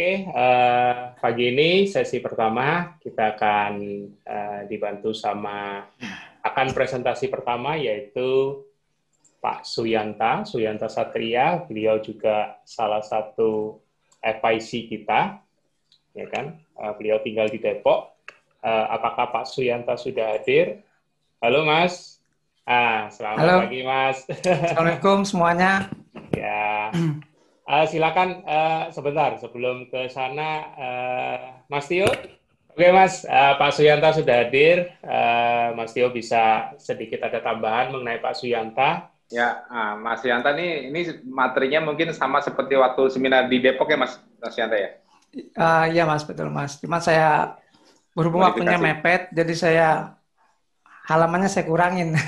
Oke, uh, pagi ini sesi pertama kita akan uh, dibantu sama akan presentasi pertama yaitu Pak Suyanta, Suyanta Satria. Beliau juga salah satu FIC kita, ya kan? Uh, beliau tinggal di Depok. Uh, apakah Pak Suyanta sudah hadir? Halo Mas. Ah, selamat Halo. pagi Mas. Assalamualaikum semuanya. Ya. Uh, silakan uh, sebentar sebelum ke sana, uh, Mas Tio. Oke Mas, uh, Pak Suyanta sudah hadir. Uh, Mas Tio bisa sedikit ada tambahan mengenai Pak Suyanta. Ya, uh, Mas Suyanta nih, ini materinya mungkin sama seperti waktu seminar di Depok ya Mas, Mas Suyanta ya? Uh, iya Mas, betul Mas. Cuma saya berhubung waktunya mepet, jadi saya halamannya saya kurangin.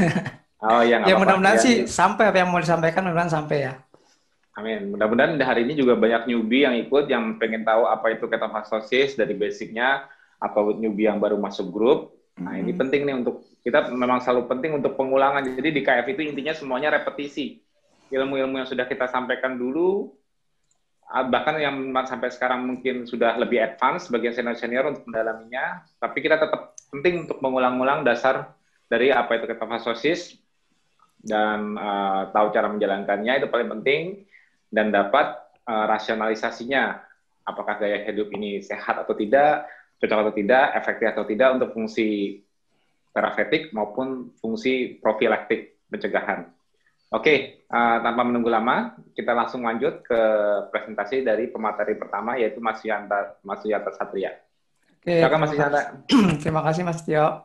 Oh iya. ya mudah-mudahan ya. sih sampai apa yang mau disampaikan mudah-mudahan sampai ya. Amin. Mudah-mudahan hari ini juga banyak newbie yang ikut yang pengen tahu apa itu ketofastosis dari basicnya atau newbie yang baru masuk grup. Nah, ini hmm. penting nih untuk kita memang selalu penting untuk pengulangan. Jadi di KF itu intinya semuanya repetisi. Ilmu-ilmu yang sudah kita sampaikan dulu bahkan yang sampai sekarang mungkin sudah lebih advance bagian senior-senior untuk mendalaminya, tapi kita tetap penting untuk mengulang-ulang dasar dari apa itu ketofastosis dan uh, tahu cara menjalankannya itu paling penting dan dapat uh, rasionalisasinya apakah gaya hidup ini sehat atau tidak, cocok atau tidak, efektif atau tidak untuk fungsi terapeutik maupun fungsi profilaktik pencegahan. Oke, uh, tanpa menunggu lama, kita langsung lanjut ke presentasi dari pemateri pertama yaitu Mas Yanta Mas Yanta Satria. Oke, Silakan Mas Yanta. terima kasih Mas Tio.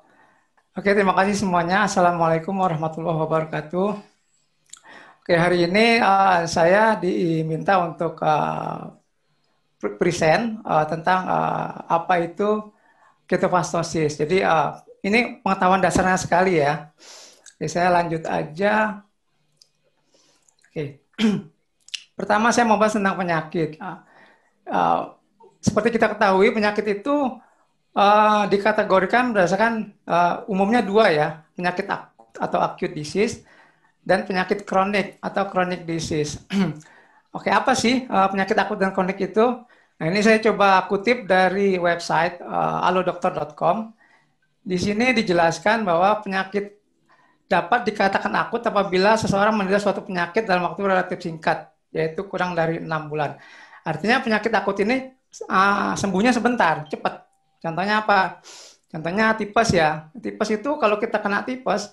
Oke, terima kasih semuanya. Assalamualaikum warahmatullahi wabarakatuh. Oke, hari ini uh, saya diminta untuk uh, present uh, tentang uh, apa itu ketofastosis. Jadi uh, ini pengetahuan dasarnya sekali ya. Jadi saya lanjut aja. Oke. Pertama saya mau bahas tentang penyakit. Uh, seperti kita ketahui penyakit itu uh, dikategorikan berdasarkan uh, umumnya dua ya, penyakit akut atau acute disease dan penyakit kronik atau chronic disease. Oke, apa sih uh, penyakit akut dan kronik itu? Nah, ini saya coba kutip dari website uh, alodokter.com. Di sini dijelaskan bahwa penyakit dapat dikatakan akut apabila seseorang menderita suatu penyakit dalam waktu relatif singkat, yaitu kurang dari enam bulan. Artinya penyakit akut ini uh, sembuhnya sebentar, cepat. Contohnya apa? Contohnya tipes ya. Tipes itu kalau kita kena tipes,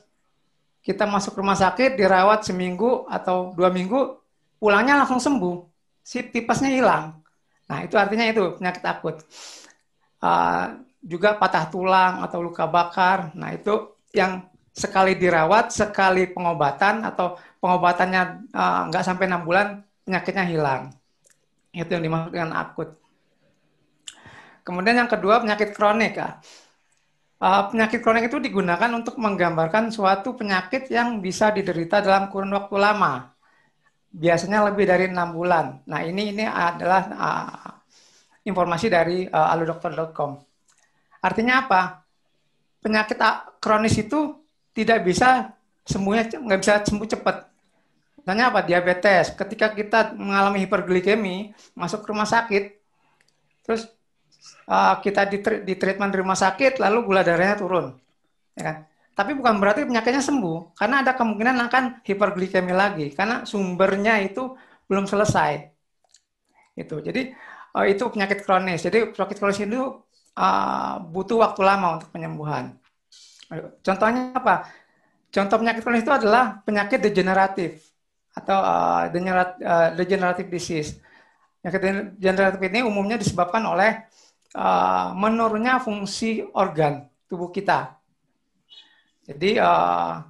kita masuk rumah sakit, dirawat seminggu atau dua minggu, pulangnya langsung sembuh. Si tipesnya hilang. Nah, itu artinya itu penyakit akut. Uh, juga patah tulang atau luka bakar. Nah, itu yang sekali dirawat, sekali pengobatan atau pengobatannya uh, nggak sampai enam bulan, penyakitnya hilang. Itu yang dimaksud dengan akut. Kemudian yang kedua penyakit kronik. Uh, penyakit kronik itu digunakan untuk menggambarkan suatu penyakit yang bisa diderita dalam kurun waktu lama. Biasanya lebih dari enam bulan. Nah ini ini adalah uh, informasi dari uh, aludokter.com. Artinya apa? Penyakit kronis itu tidak bisa sembuhnya nggak bisa sembuh cepat. Misalnya apa? Diabetes. Ketika kita mengalami hiperglikemi, masuk rumah sakit, terus uh, kita di, di treatment di rumah sakit lalu gula darahnya turun, ya kan? Tapi bukan berarti penyakitnya sembuh, karena ada kemungkinan akan hiperglikemi lagi, karena sumbernya itu belum selesai. Itu, jadi uh, itu penyakit kronis. Jadi penyakit kronis itu uh, butuh waktu lama untuk penyembuhan. Contohnya apa? Contoh penyakit kronis itu adalah penyakit degeneratif atau uh, degenerative disease. Penyakit degeneratif ini umumnya disebabkan oleh uh, menurunnya fungsi organ tubuh kita. Jadi uh,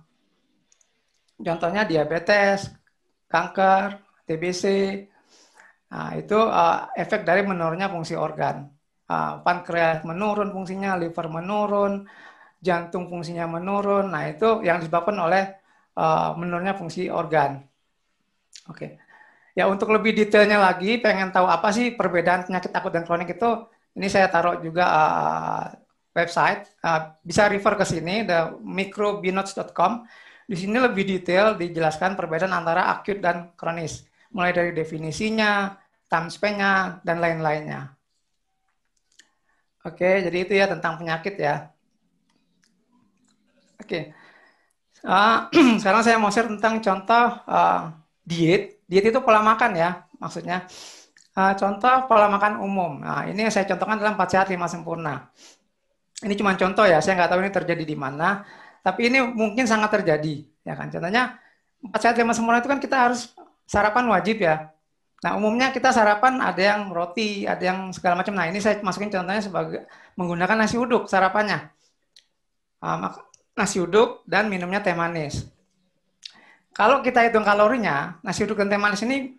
contohnya diabetes, kanker, TBC, nah, itu uh, efek dari menurunnya fungsi organ. Pankreas menurun fungsinya, liver menurun, jantung fungsinya menurun. Nah itu yang disebabkan oleh menurunnya fungsi organ. Oke. Ya untuk lebih detailnya lagi, pengen tahu apa sih perbedaan penyakit akut dan kronik itu, ini saya taruh juga uh, website, uh, bisa refer ke sini, the microbinotes.com. Di sini lebih detail dijelaskan perbedaan antara akut dan kronis, mulai dari definisinya, time span-nya, dan lain-lainnya. Oke, jadi itu ya tentang penyakit ya. Oke, uh, sekarang saya mau share tentang contoh uh, diet. Diet itu pola makan ya, maksudnya. Uh, contoh pola makan umum. Nah, ini yang saya contohkan dalam 4 sehat 5 sempurna. Ini cuma contoh ya, saya nggak tahu ini terjadi di mana, tapi ini mungkin sangat terjadi. Ya kan, contohnya 4 sehat 5 sempurna itu kan kita harus sarapan wajib ya. Nah, umumnya kita sarapan ada yang roti, ada yang segala macam. Nah, ini saya masukin contohnya sebagai menggunakan nasi uduk sarapannya. Uh, nasi uduk dan minumnya teh manis. Kalau kita hitung kalorinya, nasi uduk dan teh manis ini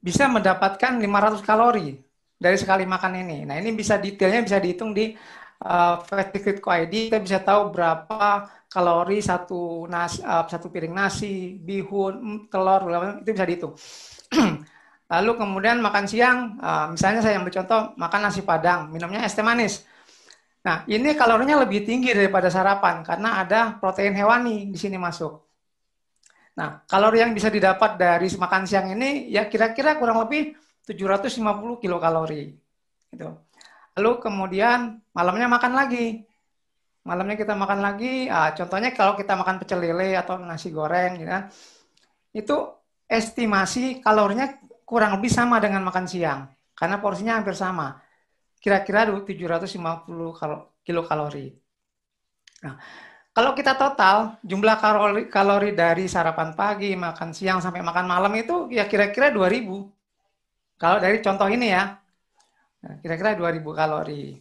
bisa mendapatkan 500 kalori dari sekali makan ini. Nah, ini bisa detailnya bisa dihitung di uh, ID. Kita bisa tahu berapa kalori satu nasi, uh, satu piring nasi, bihun, telur, itu bisa dihitung. Lalu kemudian makan siang, uh, misalnya saya ambil contoh makan nasi padang, minumnya es teh manis. Nah, ini kalorinya lebih tinggi daripada sarapan karena ada protein hewani di sini masuk. Nah, kalori yang bisa didapat dari makan siang ini ya kira-kira kurang lebih 750 kilokalori. Gitu. Lalu kemudian malamnya makan lagi. Malamnya kita makan lagi, ah, contohnya kalau kita makan pecel lele atau nasi goreng, gitu kan, itu estimasi kalorinya kurang lebih sama dengan makan siang karena porsinya hampir sama. Kira-kira 750 kilokalori. Nah, kalau kita total jumlah kalori, kalori dari sarapan pagi, makan siang sampai makan malam itu ya kira-kira 2000. Kalau dari contoh ini ya. Nah, kira-kira 2000 kalori.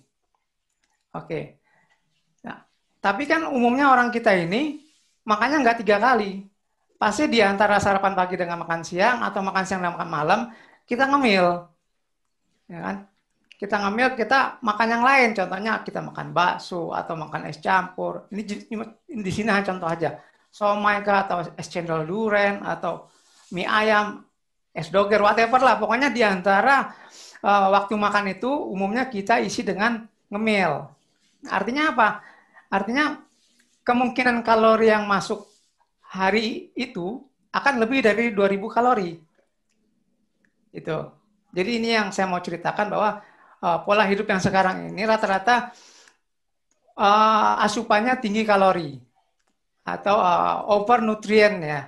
Oke. Nah, tapi kan umumnya orang kita ini makanya nggak tiga kali pasti di antara sarapan pagi dengan makan siang atau makan siang dan makan malam kita ngemil ya kan kita ngemil kita makan yang lain. Contohnya kita makan bakso atau makan es campur. Ini di sini hanya contoh aja. Somai atau es cendol duren atau mie ayam es doger whatever lah. Pokoknya di antara uh, waktu makan itu umumnya kita isi dengan ngemil. Artinya apa? Artinya kemungkinan kalori yang masuk hari itu akan lebih dari 2000 kalori. Itu. Jadi ini yang saya mau ceritakan bahwa uh, pola hidup yang sekarang ini rata-rata uh, asupannya tinggi kalori atau uh, over nutrien ya.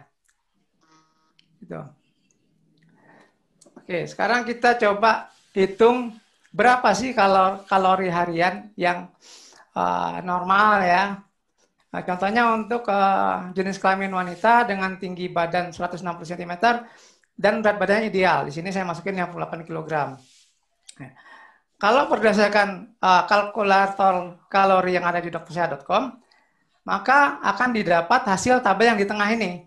Gitu. Oke, sekarang kita coba hitung berapa sih kalor kalori harian yang uh, normal ya Nah, contohnya untuk uh, jenis kelamin wanita dengan tinggi badan 160 cm dan berat badannya ideal. Di sini saya masukin 58 kg. Kalau berdasarkan uh, kalkulator kalori yang ada di doktersehat.com, maka akan didapat hasil tabel yang di tengah ini.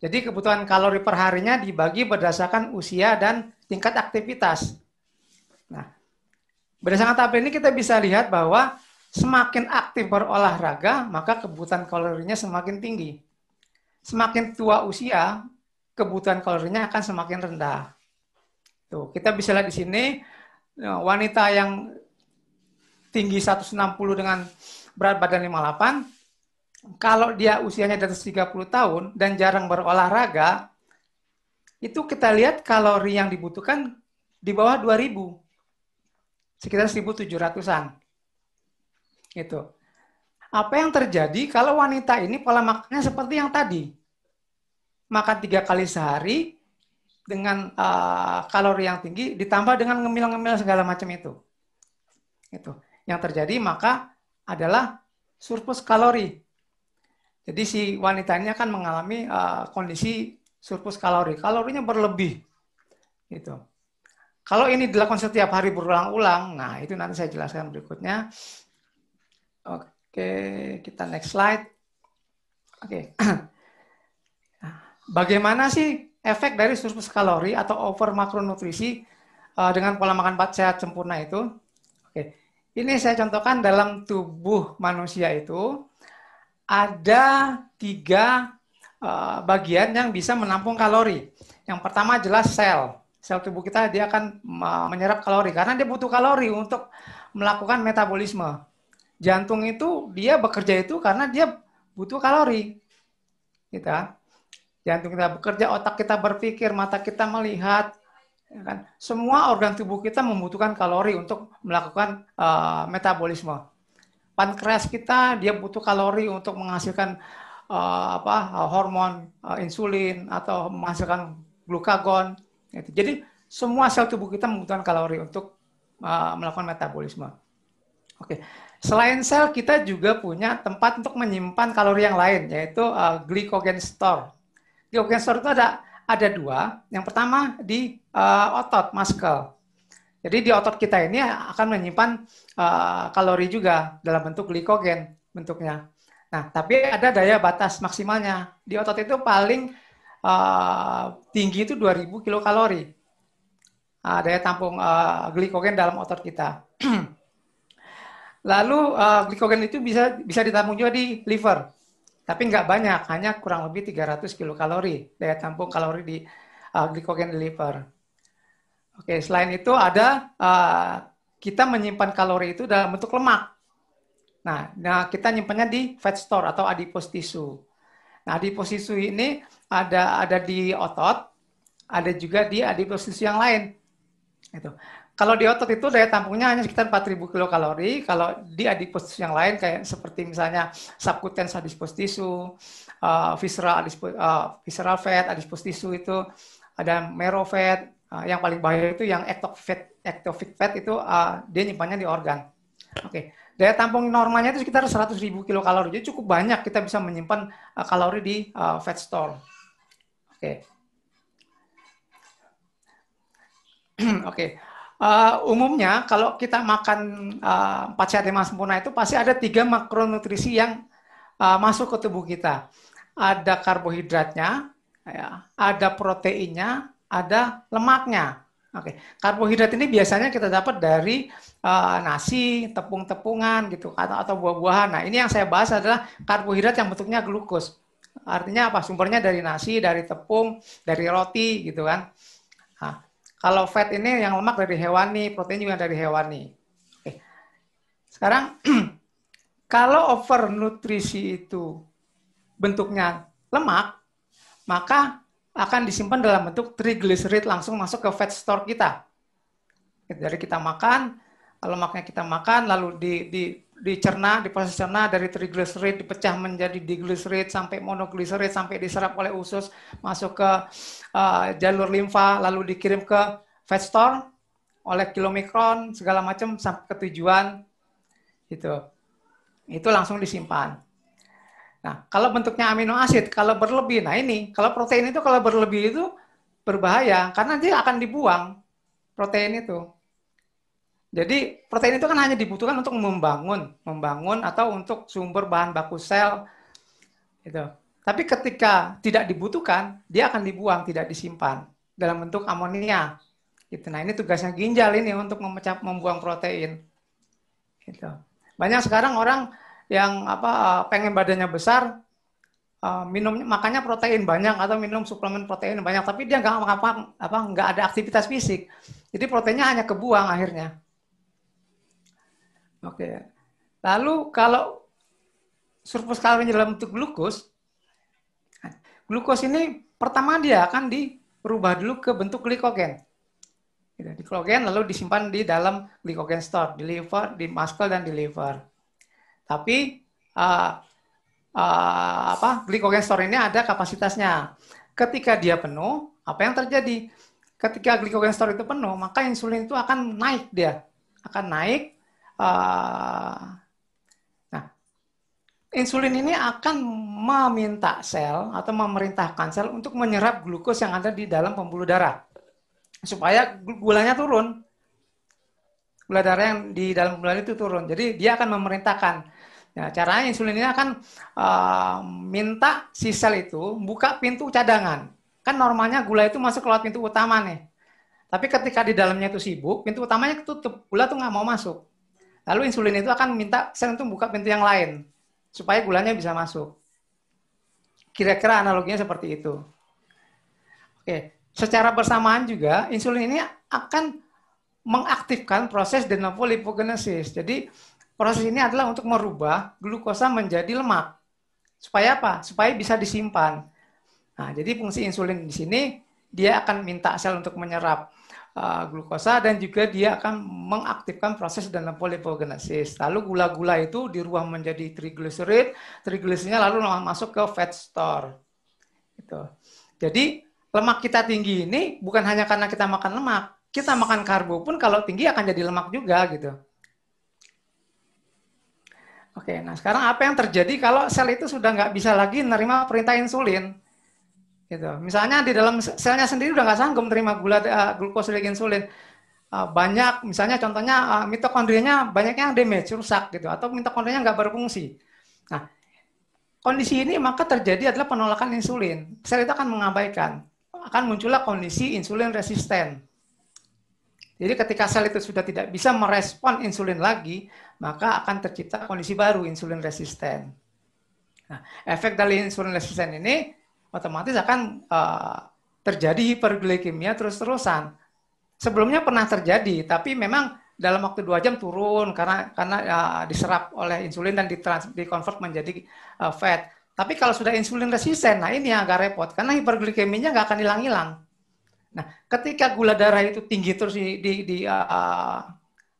Jadi kebutuhan kalori per harinya dibagi berdasarkan usia dan tingkat aktivitas. Nah, berdasarkan tabel ini kita bisa lihat bahwa Semakin aktif berolahraga, maka kebutuhan kalorinya semakin tinggi. Semakin tua usia, kebutuhan kalorinya akan semakin rendah. Tuh, kita bisa lihat di sini wanita yang tinggi 160 dengan berat badan 58, kalau dia usianya di atas 30 tahun dan jarang berolahraga, itu kita lihat kalori yang dibutuhkan di bawah 2000. Sekitar 1700-an. Gitu. Apa yang terjadi kalau wanita ini pola makannya seperti yang tadi? Makan tiga kali sehari dengan uh, kalori yang tinggi ditambah dengan ngemil-ngemil segala macam itu. Itu. Yang terjadi maka adalah surplus kalori. Jadi si wanita ini akan mengalami uh, kondisi surplus kalori. Kalorinya berlebih. Gitu. Kalau ini dilakukan setiap hari berulang-ulang, nah itu nanti saya jelaskan berikutnya. Oke, kita next slide. Oke. Bagaimana sih efek dari surplus kalori atau over makronutrisi uh, dengan pola makan sehat sempurna itu? Oke. Ini saya contohkan dalam tubuh manusia itu ada tiga uh, bagian yang bisa menampung kalori. Yang pertama jelas sel. Sel tubuh kita dia akan menyerap kalori karena dia butuh kalori untuk melakukan metabolisme jantung itu dia bekerja itu karena dia butuh kalori. Kita jantung kita bekerja, otak kita berpikir, mata kita melihat, Ya kan? Semua organ tubuh kita membutuhkan kalori untuk melakukan uh, metabolisme. Pankreas kita dia butuh kalori untuk menghasilkan uh, apa hormon uh, insulin atau menghasilkan glukagon. Gitu. Jadi semua sel tubuh kita membutuhkan kalori untuk uh, melakukan metabolisme. Oke, selain sel kita juga punya tempat untuk menyimpan kalori yang lain, yaitu uh, glycogen store. Glycogen store itu ada ada dua. Yang pertama di uh, otot muscle. Jadi di otot kita ini akan menyimpan uh, kalori juga dalam bentuk glikogen bentuknya. Nah, tapi ada daya batas maksimalnya. Di otot itu paling uh, tinggi itu 2000 kilokalori. Uh, daya tampung uh, glikogen dalam otot kita. Lalu uh, glikogen itu bisa bisa ditampung juga di liver. Tapi nggak banyak, hanya kurang lebih 300 kilokalori daya tampung kalori di uh, glikogen di liver. Oke, selain itu ada uh, kita menyimpan kalori itu dalam bentuk lemak. Nah, nah kita nyimpannya di fat store atau adipose tissue. Nah, adipose tissue ini ada ada di otot, ada juga di adipose tissue yang lain. Itu. Kalau di otot itu daya tampungnya hanya sekitar 4000 kilokalori. Kalau di adipose yang lain kayak seperti misalnya subcutaneous adipose tissue, uh, visceral adipose, uh, visceral fat, adipose tissue itu ada marrow fat. Uh, yang paling bahaya itu yang ectopic fat, ectopic fat itu uh, dia nyimpannya di organ. Oke. Okay. Daya tampung normalnya itu sekitar 100.000 kilokalori. Jadi cukup banyak kita bisa menyimpan kalori di fat store. Oke. Okay. Oke. Uh, umumnya kalau kita makan uh, empat sehat lima sempurna itu pasti ada tiga makronutrisi yang uh, masuk ke tubuh kita. Ada karbohidratnya, ya, ada proteinnya, ada lemaknya. Oke, karbohidrat ini biasanya kita dapat dari uh, nasi, tepung-tepungan gitu, atau atau buah-buahan. Nah, ini yang saya bahas adalah karbohidrat yang bentuknya glukos. Artinya apa? Sumbernya dari nasi, dari tepung, dari roti gitu kan. Kalau fat ini yang lemak dari hewani, protein juga dari hewani. Oke. Sekarang kalau over nutrisi itu bentuknya lemak, maka akan disimpan dalam bentuk triglycerid langsung masuk ke fat store kita. Jadi kita makan, lemaknya kita makan, lalu di, di, dicerna, diproses cerna dari triglycerid dipecah menjadi diglycerid sampai monoglycerid sampai diserap oleh usus masuk ke uh, jalur limfa lalu dikirim ke fat store oleh kilomikron segala macam sampai ke tujuan itu itu langsung disimpan. Nah, kalau bentuknya amino asid, kalau berlebih, nah ini, kalau protein itu kalau berlebih itu berbahaya karena dia akan dibuang protein itu. Jadi protein itu kan hanya dibutuhkan untuk membangun, membangun atau untuk sumber bahan baku sel. Itu. Tapi ketika tidak dibutuhkan, dia akan dibuang, tidak disimpan dalam bentuk amonia. Gitu. Nah ini tugasnya ginjal ini untuk memecah, membuang protein. Gitu. Banyak sekarang orang yang apa pengen badannya besar, minum makanya protein banyak atau minum suplemen protein banyak, tapi dia nggak apa apa nggak ada aktivitas fisik. Jadi proteinnya hanya kebuang akhirnya. Oke. Lalu kalau surplus kalori dalam bentuk glukos, glukos ini pertama dia akan dirubah dulu ke bentuk glikogen. Gitu, di glikogen lalu disimpan di dalam glikogen store, di liver, di muscle dan di liver. Tapi uh, uh, apa glikogen store ini ada kapasitasnya. Ketika dia penuh, apa yang terjadi? Ketika glikogen store itu penuh, maka insulin itu akan naik dia, akan naik Uh, nah, insulin ini akan meminta sel atau memerintahkan sel untuk menyerap glukos yang ada di dalam pembuluh darah supaya gulanya turun. Gula darah yang di dalam pembuluh itu turun. Jadi dia akan memerintahkan. Nah, caranya insulin ini akan uh, minta si sel itu buka pintu cadangan. Kan normalnya gula itu masuk lewat pintu utama nih. Tapi ketika di dalamnya itu sibuk, pintu utamanya tutup, gula tuh nggak mau masuk. Lalu insulin itu akan minta sel untuk buka pintu yang lain supaya gulanya bisa masuk. Kira-kira analoginya seperti itu. Oke, secara bersamaan juga insulin ini akan mengaktifkan proses de novo lipogenesis. Jadi proses ini adalah untuk merubah glukosa menjadi lemak. Supaya apa? Supaya bisa disimpan. Nah, jadi fungsi insulin di sini dia akan minta sel untuk menyerap uh, glukosa dan juga dia akan mengaktifkan proses dalam polipogenesis. Lalu gula-gula itu dirubah menjadi triglycerid, triglyceridnya lalu masuk ke fat store. Gitu. Jadi lemak kita tinggi ini bukan hanya karena kita makan lemak, kita makan karbo pun kalau tinggi akan jadi lemak juga gitu. Oke, nah sekarang apa yang terjadi kalau sel itu sudah nggak bisa lagi menerima perintah insulin? Gitu. Misalnya di dalam selnya sendiri udah nggak sanggup menerima gula uh, glukosa dan insulin. Uh, banyak, misalnya contohnya uh, mitokondrianya banyak yang damage, rusak gitu, atau mitokondrianya nggak berfungsi. Nah, kondisi ini maka terjadi adalah penolakan insulin. Sel itu akan mengabaikan, akan muncullah kondisi insulin resisten. Jadi ketika sel itu sudah tidak bisa merespon insulin lagi, maka akan tercipta kondisi baru insulin resisten. Nah, efek dari insulin resisten ini otomatis akan uh, terjadi hiperglikemia terus-terusan. Sebelumnya pernah terjadi, tapi memang dalam waktu dua jam turun karena karena uh, diserap oleh insulin dan ditrans, dikonvert menjadi uh, fat. Tapi kalau sudah insulin resisten, nah ini yang agak repot karena hiperglikeminya nggak akan hilang-hilang. Nah, ketika gula darah itu tinggi terus di, di, di uh,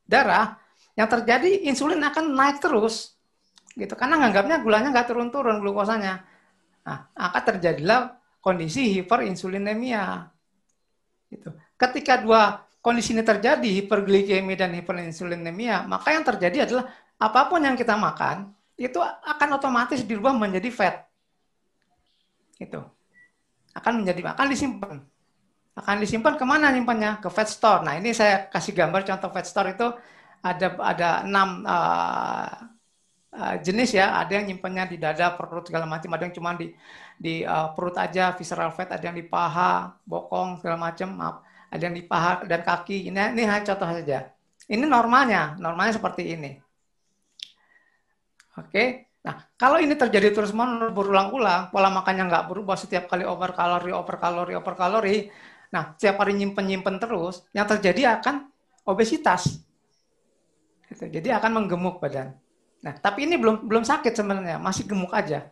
darah, yang terjadi insulin akan naik terus, gitu. Karena nganggapnya gulanya nggak turun-turun glukosanya. Nah, akan terjadilah kondisi hiperinsulinemia. Gitu. Ketika dua kondisi ini terjadi, hiperglikemia dan hiperinsulinemia, maka yang terjadi adalah apa pun yang kita makan itu akan otomatis dirubah menjadi fat. Itu akan menjadi akan disimpan akan disimpan ke mana nyimpannya? Ke fat store. Nah ini saya kasih gambar contoh fat store itu ada ada enam uh, uh, jenis ya. Ada yang nyimpannya di dada, perut segala macam. Ada yang cuma di di uh, perut aja, visceral fat. Ada yang di paha, bokong segala macam. Maaf. Ada yang di paha dan kaki. Ini ini hanya contoh saja. Ini normalnya, normalnya seperti ini. Oke. Nah, kalau ini terjadi terus menerus berulang-ulang, pola makannya nggak berubah setiap kali over kalori, over kalori, over kalori, Nah, setiap hari nyimpen-nyimpen terus, yang terjadi akan obesitas. Gitu. Jadi akan menggemuk badan. Nah, tapi ini belum belum sakit sebenarnya, masih gemuk aja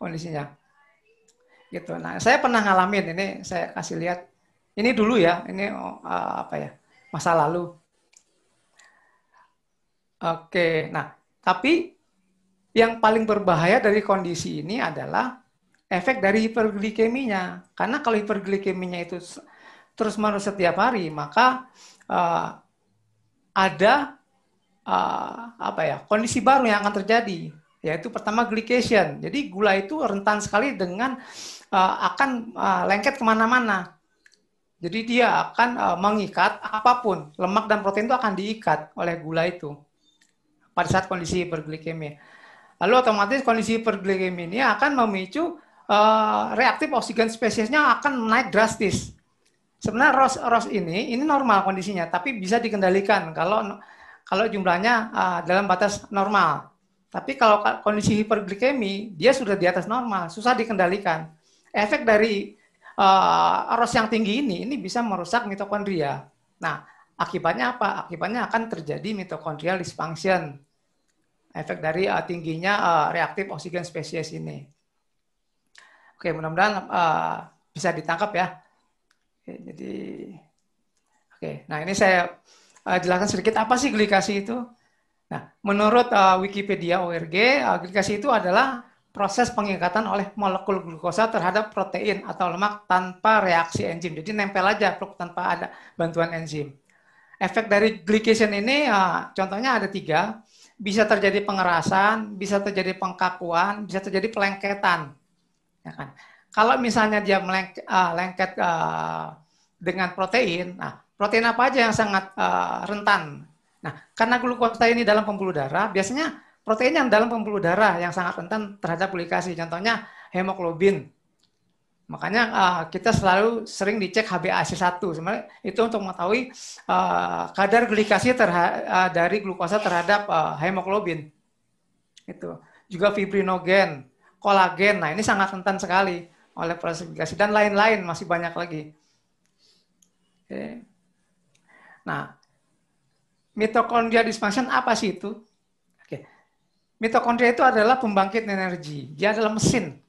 kondisinya. Gitu. Nah, saya pernah ngalamin ini, saya kasih lihat. Ini dulu ya, ini oh, apa ya? Masa lalu. Oke, nah, tapi yang paling berbahaya dari kondisi ini adalah efek dari hiperglikeminya. Karena kalau hiperglikeminya itu terus-menerus setiap hari, maka uh, ada uh, apa ya kondisi baru yang akan terjadi, yaitu pertama glycation. Jadi gula itu rentan sekali dengan uh, akan uh, lengket ke mana-mana. Jadi dia akan uh, mengikat apa pun, lemak dan protein itu akan diikat oleh gula itu pada saat kondisi hiperglikemia. Lalu otomatis kondisi hiperglikemia ini akan memicu uh, reaktif oksigen spesiesnya akan naik drastis. Sebenarnya ROS ROS ini ini normal kondisinya, tapi bisa dikendalikan kalau kalau jumlahnya uh, dalam batas normal. Tapi kalau kondisi hiperglikemi dia sudah di atas normal, susah dikendalikan. Efek dari uh, ROS yang tinggi ini ini bisa merusak mitokondria. Nah, akibatnya apa? Akibatnya akan terjadi mitokondrial dysfunction. Efek dari uh, tingginya uh, reaktif oksigen spesies ini. Oke, mudah-mudahan uh, bisa ditangkap ya. Oke, jadi oke. Nah, ini saya uh, jelaskan sedikit apa sih glikasi itu. Nah, menurut uh, Wikipedia ORG, uh, glikasi itu adalah proses pengikatan oleh molekul glukosa terhadap protein atau lemak tanpa reaksi enzim. Jadi nempel aja tanpa ada bantuan enzim. Efek dari glycation ini, contohnya ada tiga. Bisa terjadi pengerasan, bisa terjadi pengkakuan, bisa terjadi pelengketan. Ya kan? Kalau misalnya dia melengket, uh, uh, dengan protein, nah protein apa aja yang sangat uh, rentan? Nah, karena glukosa ini dalam pembuluh darah, biasanya protein yang dalam pembuluh darah yang sangat rentan terhadap glikasi. Contohnya hemoglobin. Makanya uh, kita selalu sering dicek HbA1c. Sebenarnya itu untuk mengetahui uh, kadar glikasi uh, dari glukosa terhadap uh, hemoglobin. Itu. Juga fibrinogen kolagen. Nah, ini sangat rentan sekali oleh proses glikasi dan lain-lain masih banyak lagi. Oke. Nah, mitokondria dysfunction apa sih itu? Oke. Mitokondria itu adalah pembangkit energi. Dia adalah mesin.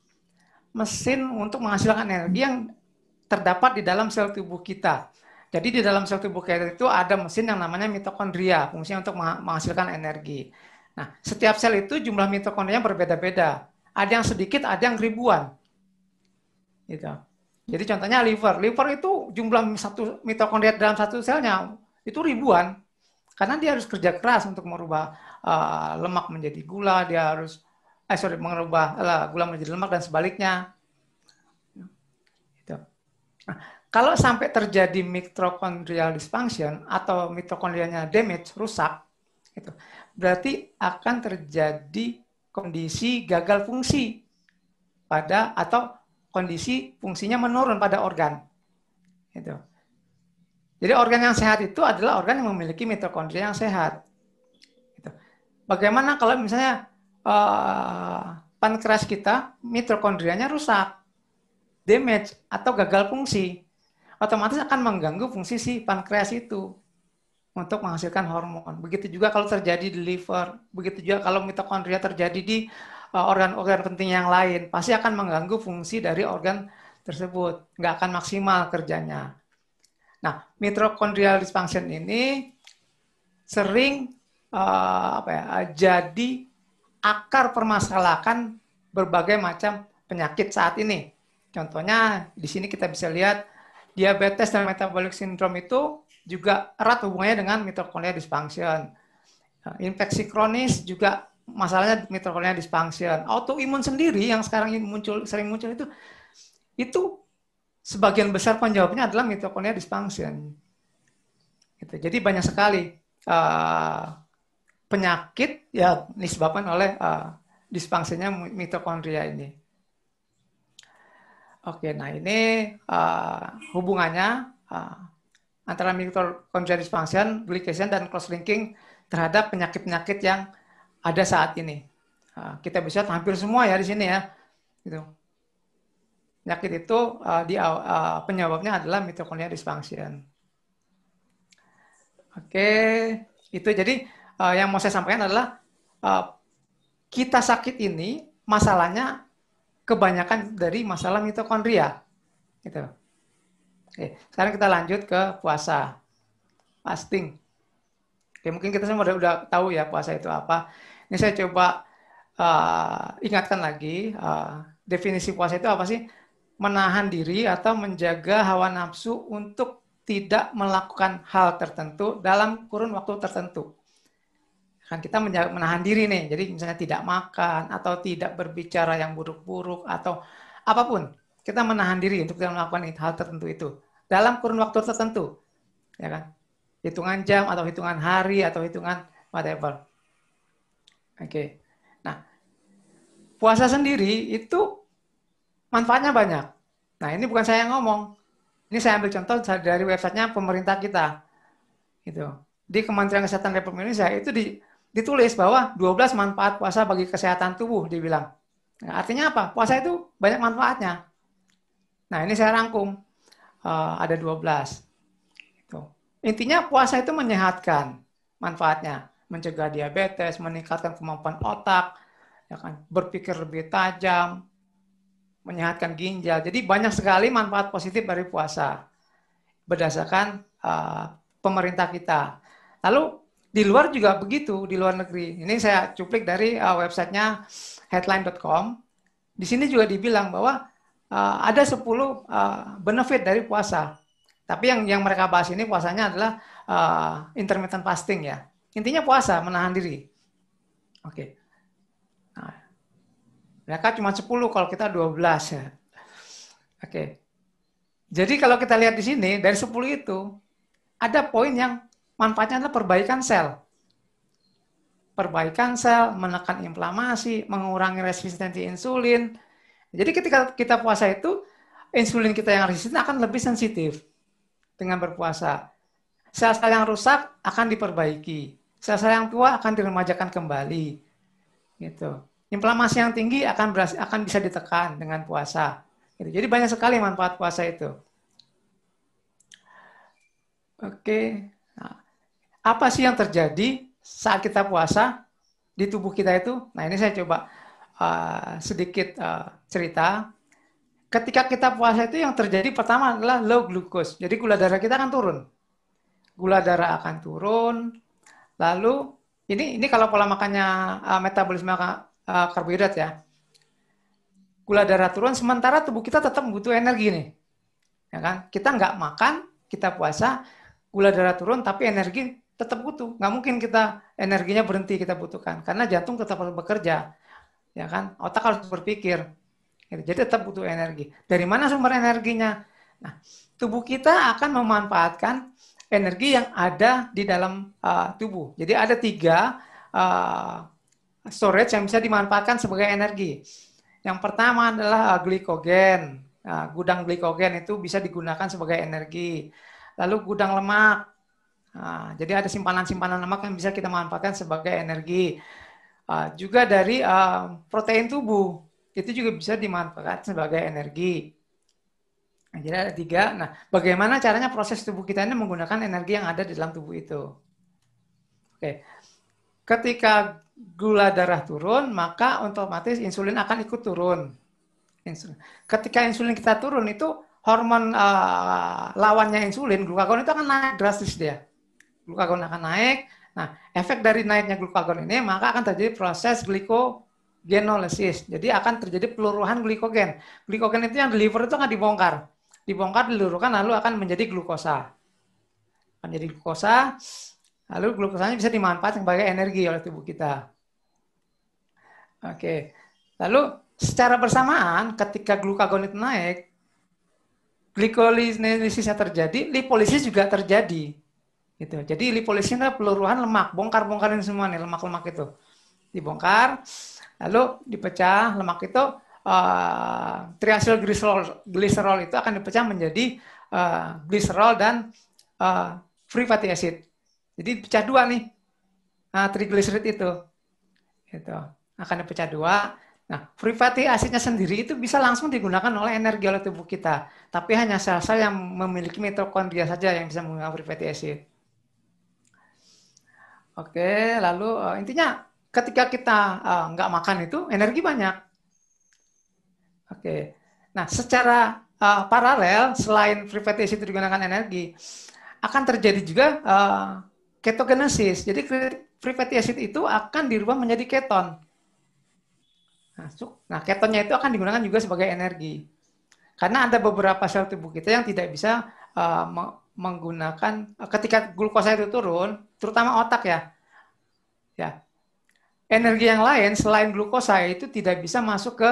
Mesin untuk menghasilkan energi yang terdapat di dalam sel tubuh kita. Jadi di dalam sel tubuh kita itu ada mesin yang namanya mitokondria, fungsinya untuk menghasilkan energi. Nah, setiap sel itu jumlah mitokondria berbeda-beda. Ada yang sedikit, ada yang ribuan. Gitu. Jadi contohnya liver. Liver itu jumlah satu mitokondria dalam satu selnya itu ribuan. Karena dia harus kerja keras untuk merubah uh, lemak menjadi gula, dia harus eh sorry mengubah uh, gula menjadi lemak dan sebaliknya. Gitu. Nah, kalau sampai terjadi mitochondrial dysfunction atau mitokondrianya damage, rusak, itu berarti akan terjadi kondisi gagal fungsi pada atau kondisi fungsinya menurun pada organ. Itu. Jadi organ yang sehat itu adalah organ yang memiliki mitokondria yang sehat. Itu. Bagaimana kalau misalnya uh, pankreas kita mitokondrianya rusak, damage atau gagal fungsi? otomatis akan mengganggu fungsi si pankreas itu untuk menghasilkan hormon. Begitu juga kalau terjadi di liver, begitu juga kalau mitokondria terjadi di organ-organ penting yang lain, pasti akan mengganggu fungsi dari organ tersebut, nggak akan maksimal kerjanya. Nah, mitochondrial dysfunction ini sering uh, apa ya, jadi akar permasalahan berbagai macam penyakit saat ini. Contohnya di sini kita bisa lihat diabetes dan metabolic syndrome itu juga erat hubungannya dengan mitokondria dysfunction. Nah, infeksi kronis juga masalahnya mitokondria dysfunction. Autoimun sendiri yang sekarang muncul sering muncul itu itu sebagian besar penjawabnya adalah mitokondria dysfunction. Gitu. Jadi banyak sekali uh, penyakit ya disebabkan oleh uh, dysfunctionnya mitokondria ini. Oke, nah ini uh, hubungannya uh, antara mitochondrial dysfunction, glycation, dan cross linking terhadap penyakit-penyakit yang ada saat ini. Uh, kita bisa hampir semua ya di sini ya. Gitu. Penyakit itu uh, di, uh, penyebabnya adalah mitochondrial dysfunction. Oke, itu jadi uh, yang mau saya sampaikan adalah uh, kita sakit ini masalahnya kebanyakan dari masalah mitokondria. Gitu. Oke, sekarang kita lanjut ke puasa. Fasting. Oke, mungkin kita semua udah, udah tahu ya puasa itu apa. Ini saya coba uh, ingatkan lagi, uh, definisi puasa itu apa sih? Menahan diri atau menjaga hawa nafsu untuk tidak melakukan hal tertentu dalam kurun waktu tertentu kan kita menahan diri nih. Jadi misalnya tidak makan atau tidak berbicara yang buruk-buruk atau apa pun. Kita menahan diri untuk tidak melakukan hal tertentu itu dalam kurun waktu tertentu. Ya kan? Hitungan jam atau hitungan hari atau hitungan whatever. Oke. Nah, puasa sendiri itu manfaatnya banyak. Nah, ini bukan saya yang ngomong. Ini saya ambil contoh dari websitenya pemerintah kita. Gitu. Di Kementerian Kesehatan Republik Indonesia itu di ditulis bahwa 12 manfaat puasa bagi kesehatan tubuh dibilang. Nah, artinya apa? Puasa itu banyak manfaatnya. Nah, ini saya rangkum. Uh, ada 12. Itu. Intinya puasa itu menyehatkan manfaatnya. Mencegah diabetes, meningkatkan kemampuan otak, ya kan, berpikir lebih tajam, menyehatkan ginjal. Jadi banyak sekali manfaat positif dari puasa berdasarkan uh, pemerintah kita. Lalu di luar juga begitu, di luar negeri. Ini saya cuplik dari uh, websitenya headline.com. Di sini juga dibilang bahwa uh, ada 10 uh, benefit dari puasa. Tapi yang yang mereka bahas ini puasanya adalah uh, intermittent fasting ya. Intinya puasa, menahan diri. Oke. Okay. Nah, mereka cuma 10 kalau kita 12 ya. Oke. Okay. Jadi kalau kita lihat di sini dari 10 itu ada poin yang manfaatnya adalah perbaikan sel. Perbaikan sel, menekan inflamasi, mengurangi resistensi insulin. Jadi ketika kita puasa itu, insulin kita yang resisten akan lebih sensitif dengan berpuasa. Sel-sel yang rusak akan diperbaiki. Sel-sel yang tua akan diremajakan kembali. Gitu. Inflamasi yang tinggi akan berhasil, akan bisa ditekan dengan puasa. Gitu. Jadi banyak sekali manfaat puasa itu. Oke. Apa sih yang terjadi saat kita puasa di tubuh kita itu? Nah ini saya coba uh, sedikit uh, cerita. ketika kita puasa itu yang terjadi pertama adalah low glucose. Jadi gula darah kita akan turun. Gula darah akan turun. Lalu ini ini kalau pola makannya uh, metabolisme uh, karbohidrat ya. Gula darah turun sementara tubuh kita tetap butuh energi nih. Ya kan? Kita nggak makan, kita puasa, gula darah turun tapi energi tetap butuh. Nggak mungkin kita energinya berhenti kita butuhkan karena jantung tetap harus bekerja. Ya kan? Otak harus berpikir Gitu. Jadi tetap butuh energi. Dari mana sumber energinya? Nah, tubuh kita akan memanfaatkan energi yang ada di dalam uh, tubuh. Jadi ada tiga uh, storage yang bisa dimanfaatkan sebagai energi. Yang pertama adalah uh, glikogen. Nah, gudang glikogen itu bisa digunakan sebagai energi. Lalu gudang lemak. Nah, jadi ada simpanan-simpanan lemak yang bisa kita manfaatkan sebagai energi. Uh, juga dari uh, protein tubuh itu juga bisa dimanfaatkan sebagai energi. Jadi ada tiga. Nah, bagaimana caranya proses tubuh kita ini menggunakan energi yang ada di dalam tubuh itu? Oke, ketika gula darah turun, maka otomatis insulin akan ikut turun. Insulin. Ketika insulin kita turun itu hormon uh, lawannya insulin, glukagon itu akan naik drastis dia. Glukagon akan naik. Nah, efek dari naiknya glukagon ini maka akan terjadi proses gliko genolysis. Jadi akan terjadi peluruhan glikogen. Glikogen itu yang di liver itu akan dibongkar. Dibongkar, diluruhkan, lalu akan menjadi glukosa. Akan jadi glukosa, lalu glukosanya bisa dimanfaatkan sebagai energi oleh tubuh kita. Oke. Lalu secara bersamaan ketika glukagon itu naik, glikolilisisnya terjadi, lipolisis juga terjadi. Gitu. Jadi lipolisis itu peluruhan lemak, bongkar-bongkarin semua nih lemak-lemak itu. Dibongkar, Lalu dipecah lemak itu uh, triasil gliserol, gliserol itu akan dipecah menjadi uh, gliserol dan uh, free fatty acid. Jadi pecah dua nih uh, triglycerid itu. Itu akan dipecah dua. Nah, free fatty acidnya sendiri itu bisa langsung digunakan oleh energi oleh tubuh kita. Tapi hanya sel-sel yang memiliki mitokondria saja yang bisa menggunakan free fatty acid. Oke, lalu intinya ketika kita uh, nggak makan itu energi banyak. Oke. Nah, secara uh, paralel selain free fatty acid digunakan energi, akan terjadi juga uh, ketogenesis. Jadi free fatty acid itu akan dirubah menjadi keton. Nah, ketonnya itu akan digunakan juga sebagai energi. Karena ada beberapa sel tubuh kita yang tidak bisa uh, menggunakan ketika glukosa itu turun, terutama otak ya. Ya, energi yang lain selain glukosa itu tidak bisa masuk ke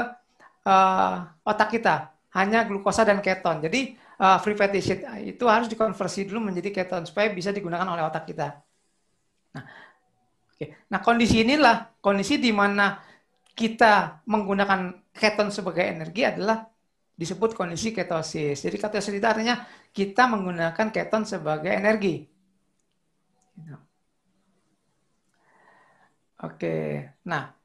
uh, otak kita, hanya glukosa dan keton. Jadi uh, free fatty acid itu harus dikonversi dulu menjadi keton supaya bisa digunakan oleh otak kita. Nah, okay. nah kondisi inilah kondisi di mana kita menggunakan keton sebagai energi adalah disebut kondisi ketosis. Jadi ketosis itu artinya kita menggunakan keton sebagai energi. Gitu. Oke, nah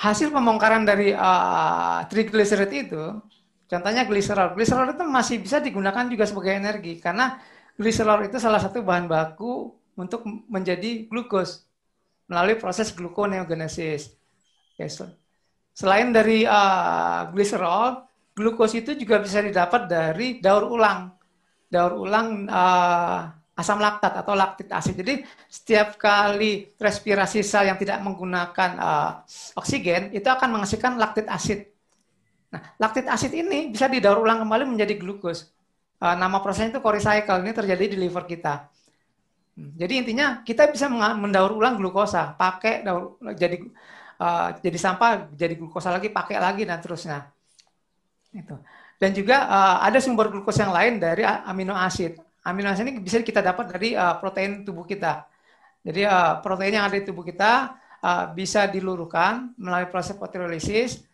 hasil pembongkaran dari uh, triglycerid itu, contohnya gliserol. Gliserol itu masih bisa digunakan juga sebagai energi karena gliserol itu salah satu bahan baku untuk menjadi glukos melalui proses gluconeogenesis. So. Selain dari uh, gliserol, glukos itu juga bisa didapat dari daur ulang. Daur ulang uh, asam laktat atau laktik asid. Jadi setiap kali respirasi sel yang tidak menggunakan uh, oksigen itu akan menghasilkan laktit asid. Nah, laktit asid ini bisa didaur ulang kembali menjadi glukos. Uh, nama prosesnya itu Coricycle. Ini terjadi di liver kita. Hmm, jadi intinya kita bisa mendaur ulang glukosa, pakai daur jadi uh, jadi sampah, jadi glukosa lagi, pakai lagi dan terusnya. Itu. Dan juga uh, ada sumber glukosa yang lain dari amino asid amino asid ini bisa kita dapat dari uh, protein tubuh kita. Jadi uh, protein yang ada di tubuh kita uh, bisa diluruhkan melalui proses proteolisis,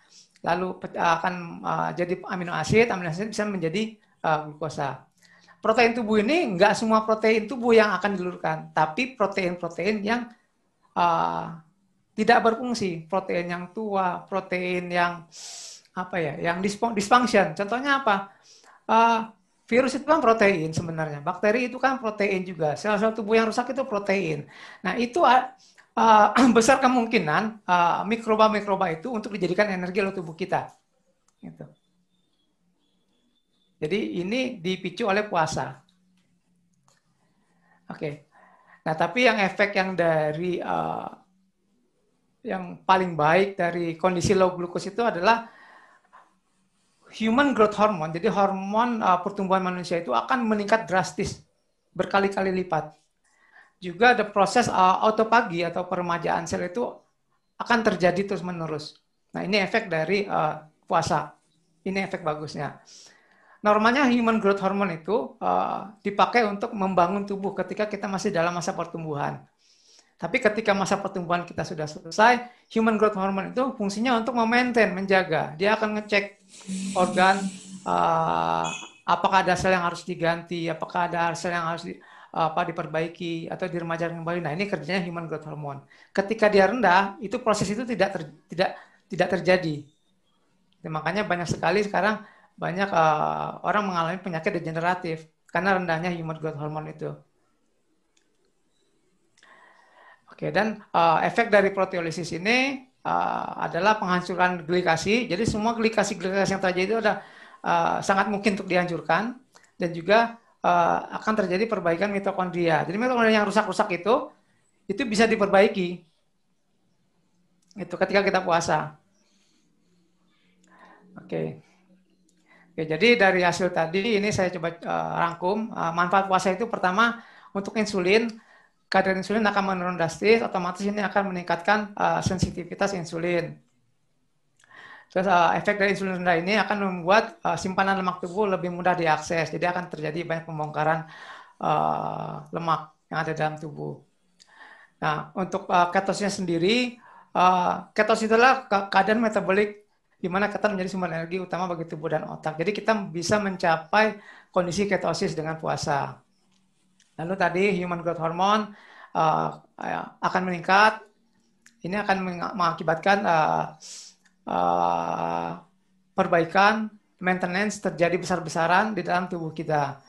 lalu akan uh, jadi amino asid, amino asid bisa menjadi uh, glukosa. Protein tubuh ini enggak semua protein tubuh yang akan diluruhkan, tapi protein-protein yang uh, tidak berfungsi, protein yang tua, protein yang apa ya, yang dysfunction. Contohnya apa? Uh, Virus itu kan protein sebenarnya. Bakteri itu kan protein juga. Sel-sel tubuh yang rusak itu protein. Nah, itu uh, besar kemungkinan uh, mikroba-mikroba itu untuk dijadikan energi oleh tubuh kita. Gitu. Jadi ini dipicu oleh puasa. Oke. Nah, tapi yang efek yang dari uh, yang paling baik dari kondisi low glucose itu adalah human growth hormone. Jadi hormon uh, pertumbuhan manusia itu akan meningkat drastis berkali-kali lipat. Juga ada proses uh, autopagi atau peremajaan sel itu akan terjadi terus-menerus. Nah, ini efek dari uh, puasa. Ini efek bagusnya. Normalnya human growth hormone itu uh, dipakai untuk membangun tubuh ketika kita masih dalam masa pertumbuhan. Tapi ketika masa pertumbuhan kita sudah selesai, human growth hormone itu fungsinya untuk memaintain, menjaga. Dia akan ngecek organ, uh, apakah ada sel yang harus diganti, apakah ada sel yang harus di, apa diperbaiki atau diremajakan kembali. Nah, ini kerjanya human growth hormone. Ketika dia rendah, itu proses itu tidak ter, tidak tidak terjadi. Ya, makanya banyak sekali sekarang banyak uh, orang mengalami penyakit degeneratif karena rendahnya human growth hormone itu. Oke, dan uh, efek dari proteolisis ini uh, adalah penghancuran glikasi. Jadi semua glikasi-glikasi yang terjadi itu ada uh, sangat mungkin untuk dihancurkan dan juga uh, akan terjadi perbaikan mitokondria. Jadi mitokondria yang rusak-rusak itu itu bisa diperbaiki. Itu ketika kita puasa. Oke. Oke, jadi dari hasil tadi ini saya coba uh, rangkum uh, manfaat puasa itu pertama untuk insulin kadar insulin akan menurun drastis, otomatis ini akan meningkatkan uh, sensitivitas insulin. Terus uh, efek dari insulin rendah ini akan membuat uh, simpanan lemak tubuh lebih mudah diakses, jadi akan terjadi banyak pembongkaran uh, lemak yang ada dalam tubuh. Nah, untuk uh, ketosisnya sendiri, uh, ketosis adalah keadaan metabolik di mana keton menjadi sumber energi utama bagi tubuh dan otak. Jadi kita bisa mencapai kondisi ketosis dengan puasa. Lalu tadi human growth hormone uh, akan meningkat. Ini akan mengakibatkan uh, uh, perbaikan maintenance terjadi besar-besaran di dalam tubuh kita.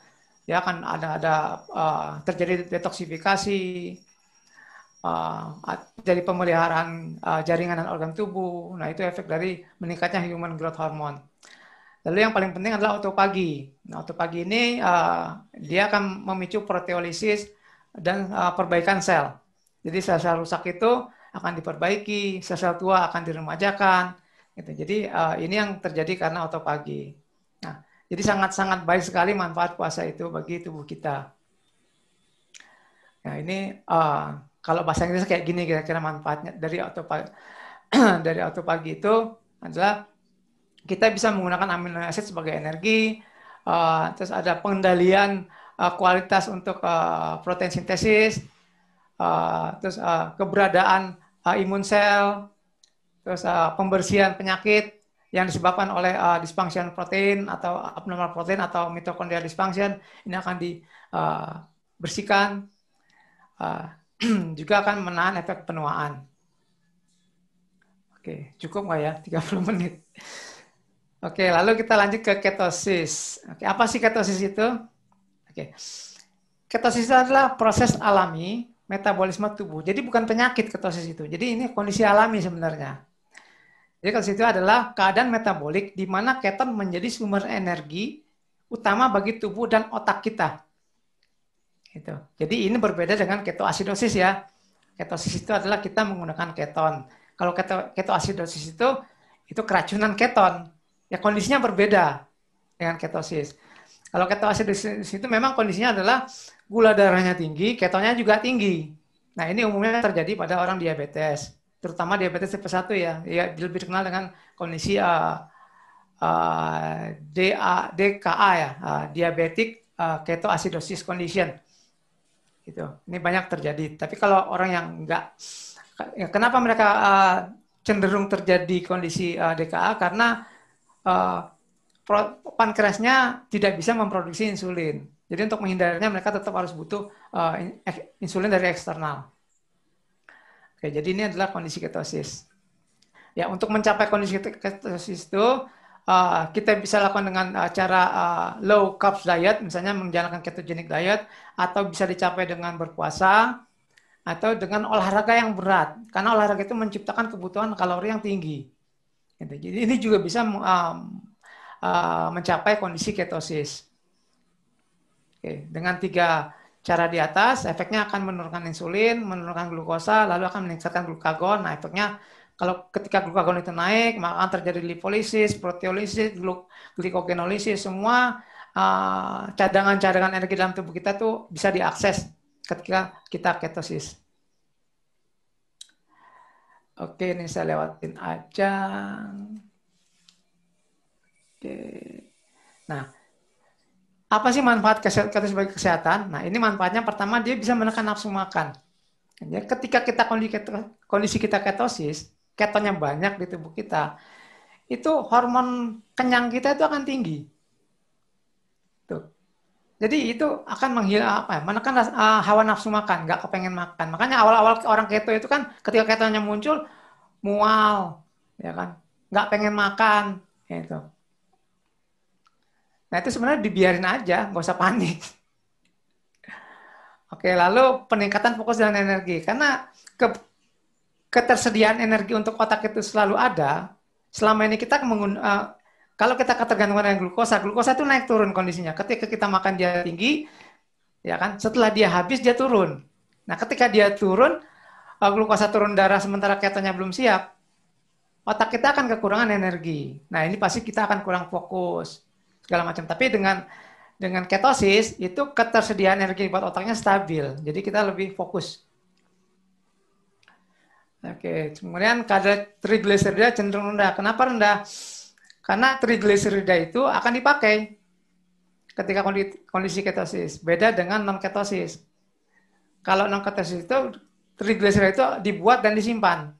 Ya akan ada ada uh, terjadi detoksifikasi, uh, jadi pemeliharaan uh, jaringan dan organ tubuh. Nah itu efek dari meningkatnya human growth hormone. Lalu yang paling penting adalah autopagi. Nah, autopagi ini uh, dia akan memicu proteolisis dan uh, perbaikan sel. Jadi sel-sel rusak itu akan diperbaiki, sel-sel tua akan diremajakan. Gitu. Jadi uh, ini yang terjadi karena autopagi. Nah, jadi sangat-sangat baik sekali manfaat puasa itu bagi tubuh kita. Nah ini uh, kalau bahasa Inggris kayak gini kira-kira manfaatnya dari autopagi dari autopagi itu adalah kita bisa menggunakan amino acid sebagai energi, uh, terus ada pengendalian uh, kualitas untuk uh, protein sintesis, uh, terus uh, keberadaan uh, imun sel, terus uh, pembersihan penyakit yang disebabkan oleh uh, dysfunction protein atau abnormal protein atau mitokondrial dysfunction ini akan dibersihkan, uh, juga akan menahan efek penuaan. Oke, cukup nggak ya 30 menit? Oke, lalu kita lanjut ke ketosis. Oke, apa sih ketosis itu? Oke. Ketosis adalah proses alami metabolisme tubuh. Jadi bukan penyakit ketosis itu. Jadi ini kondisi alami sebenarnya. Jadi ketosis itu adalah keadaan metabolik di mana keton menjadi sumber energi utama bagi tubuh dan otak kita. Gitu. Jadi ini berbeda dengan ketoasidosis ya. Ketosis itu adalah kita menggunakan keton. Kalau keto, ketoasidosis itu itu keracunan keton ya kondisinya berbeda dengan ketosis. Kalau ketoasidosis itu memang kondisinya adalah gula darahnya tinggi, ketonnya juga tinggi. Nah ini umumnya terjadi pada orang diabetes, terutama diabetes tipe 1 ya, ya lebih dikenal dengan kondisi uh, uh, DA, DKA ya, uh, diabetic uh, ketoacidosis condition. Gitu. Ini banyak terjadi. Tapi kalau orang yang enggak, ya kenapa mereka uh, cenderung terjadi kondisi uh, DKA? Karena uh, pankreasnya tidak bisa memproduksi insulin. Jadi untuk menghindarinya mereka tetap harus butuh uh, insulin dari eksternal. Oke, jadi ini adalah kondisi ketosis. Ya, untuk mencapai kondisi ketosis itu uh, kita bisa lakukan dengan uh, cara uh, low carbs diet, misalnya menjalankan ketogenic diet, atau bisa dicapai dengan berpuasa, atau dengan olahraga yang berat. Karena olahraga itu menciptakan kebutuhan kalori yang tinggi. Gitu. Jadi ini juga bisa um, uh, mencapai kondisi ketosis. Oke, dengan tiga cara di atas, efeknya akan menurunkan insulin, menurunkan glukosa, lalu akan meningkatkan glukagon. Nah, efeknya kalau ketika glukagon itu naik, maka terjadi lipolisis, proteolisis, glikogenolisis, semua uh, cadangan-cadangan uh, energi dalam tubuh kita tuh bisa diakses ketika kita ketosis. Oke, ini saya lewatin aja. Oke. Nah, apa sih manfaat ketosis bagi kesehatan? Nah, ini manfaatnya pertama dia bisa menekan nafsu makan. Ya, ketika kita kondisi kita ketosis, ketonnya banyak di tubuh kita, itu hormon kenyang kita itu akan tinggi. Jadi itu akan menghilang apa ya, menekan uh, hawa nafsu makan, nggak kepengen makan. Makanya awal-awal orang keto itu kan ketika ketonya muncul mual, ya kan, nggak pengen makan, itu. Nah itu sebenarnya dibiarin aja, nggak usah panik. Oke, lalu peningkatan fokus dan energi. Karena ke, ketersediaan energi untuk otak itu selalu ada, selama ini kita uh, kalau kita ketergantungan dengan glukosa, glukosa itu naik turun kondisinya. Ketika kita makan dia tinggi, ya kan, setelah dia habis dia turun. Nah, ketika dia turun, uh, glukosa turun darah sementara ketonya belum siap, otak kita akan kekurangan energi. Nah, ini pasti kita akan kurang fokus segala macam. Tapi dengan dengan ketosis itu ketersediaan energi buat otaknya stabil. Jadi kita lebih fokus. Oke, kemudian kadar trigliserida cenderung rendah. Kenapa rendah? Karena trigliserida itu akan dipakai ketika kondisi ketosis. Beda dengan non ketosis. Kalau non ketosis itu trigliserida itu dibuat dan disimpan.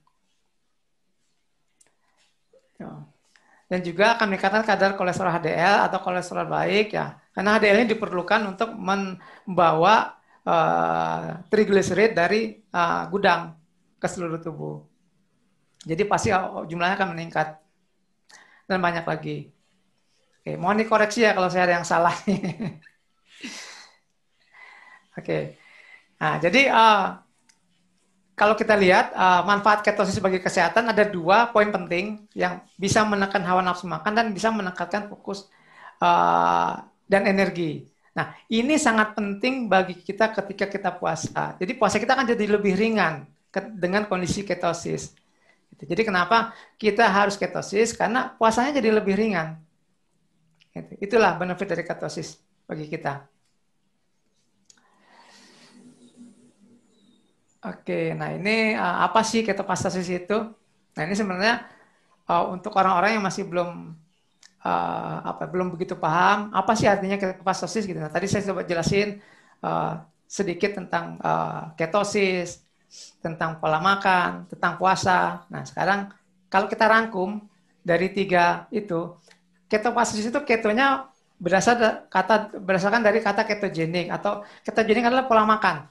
Dan juga akan meningkatkan kadar kolesterol HDL atau kolesterol baik ya. Karena HDL ini diperlukan untuk membawa uh, trigliserid dari uh, gudang ke seluruh tubuh. Jadi pasti jumlahnya akan meningkat. Dan banyak lagi. Oke, mohon dikoreksi ya kalau saya ada yang salah. Oke. Nah, jadi uh, kalau kita lihat uh, manfaat ketosis bagi kesehatan ada dua poin penting yang bisa menekan hawa nafsu makan dan bisa meningkatkan fokus uh, dan energi. Nah, ini sangat penting bagi kita ketika kita puasa. Jadi puasa kita akan jadi lebih ringan dengan kondisi ketosis. Gitu. Jadi kenapa kita harus ketosis? Karena puasanya jadi lebih ringan. Gitu. Itulah benefit dari ketosis bagi kita. Oke, nah ini uh, apa sih ketopastosis itu? Nah ini sebenarnya uh, untuk orang-orang yang masih belum uh, apa belum begitu paham apa sih artinya ketopastosis gitu. Nah tadi saya coba jelasin sedikit tentang ketosis, tentang pola makan, tentang puasa. Nah, sekarang kalau kita rangkum dari tiga itu, ketopastosis itu ketonya berasal kata berdasarkan dari kata ketogenik atau ketogenik adalah pola makan.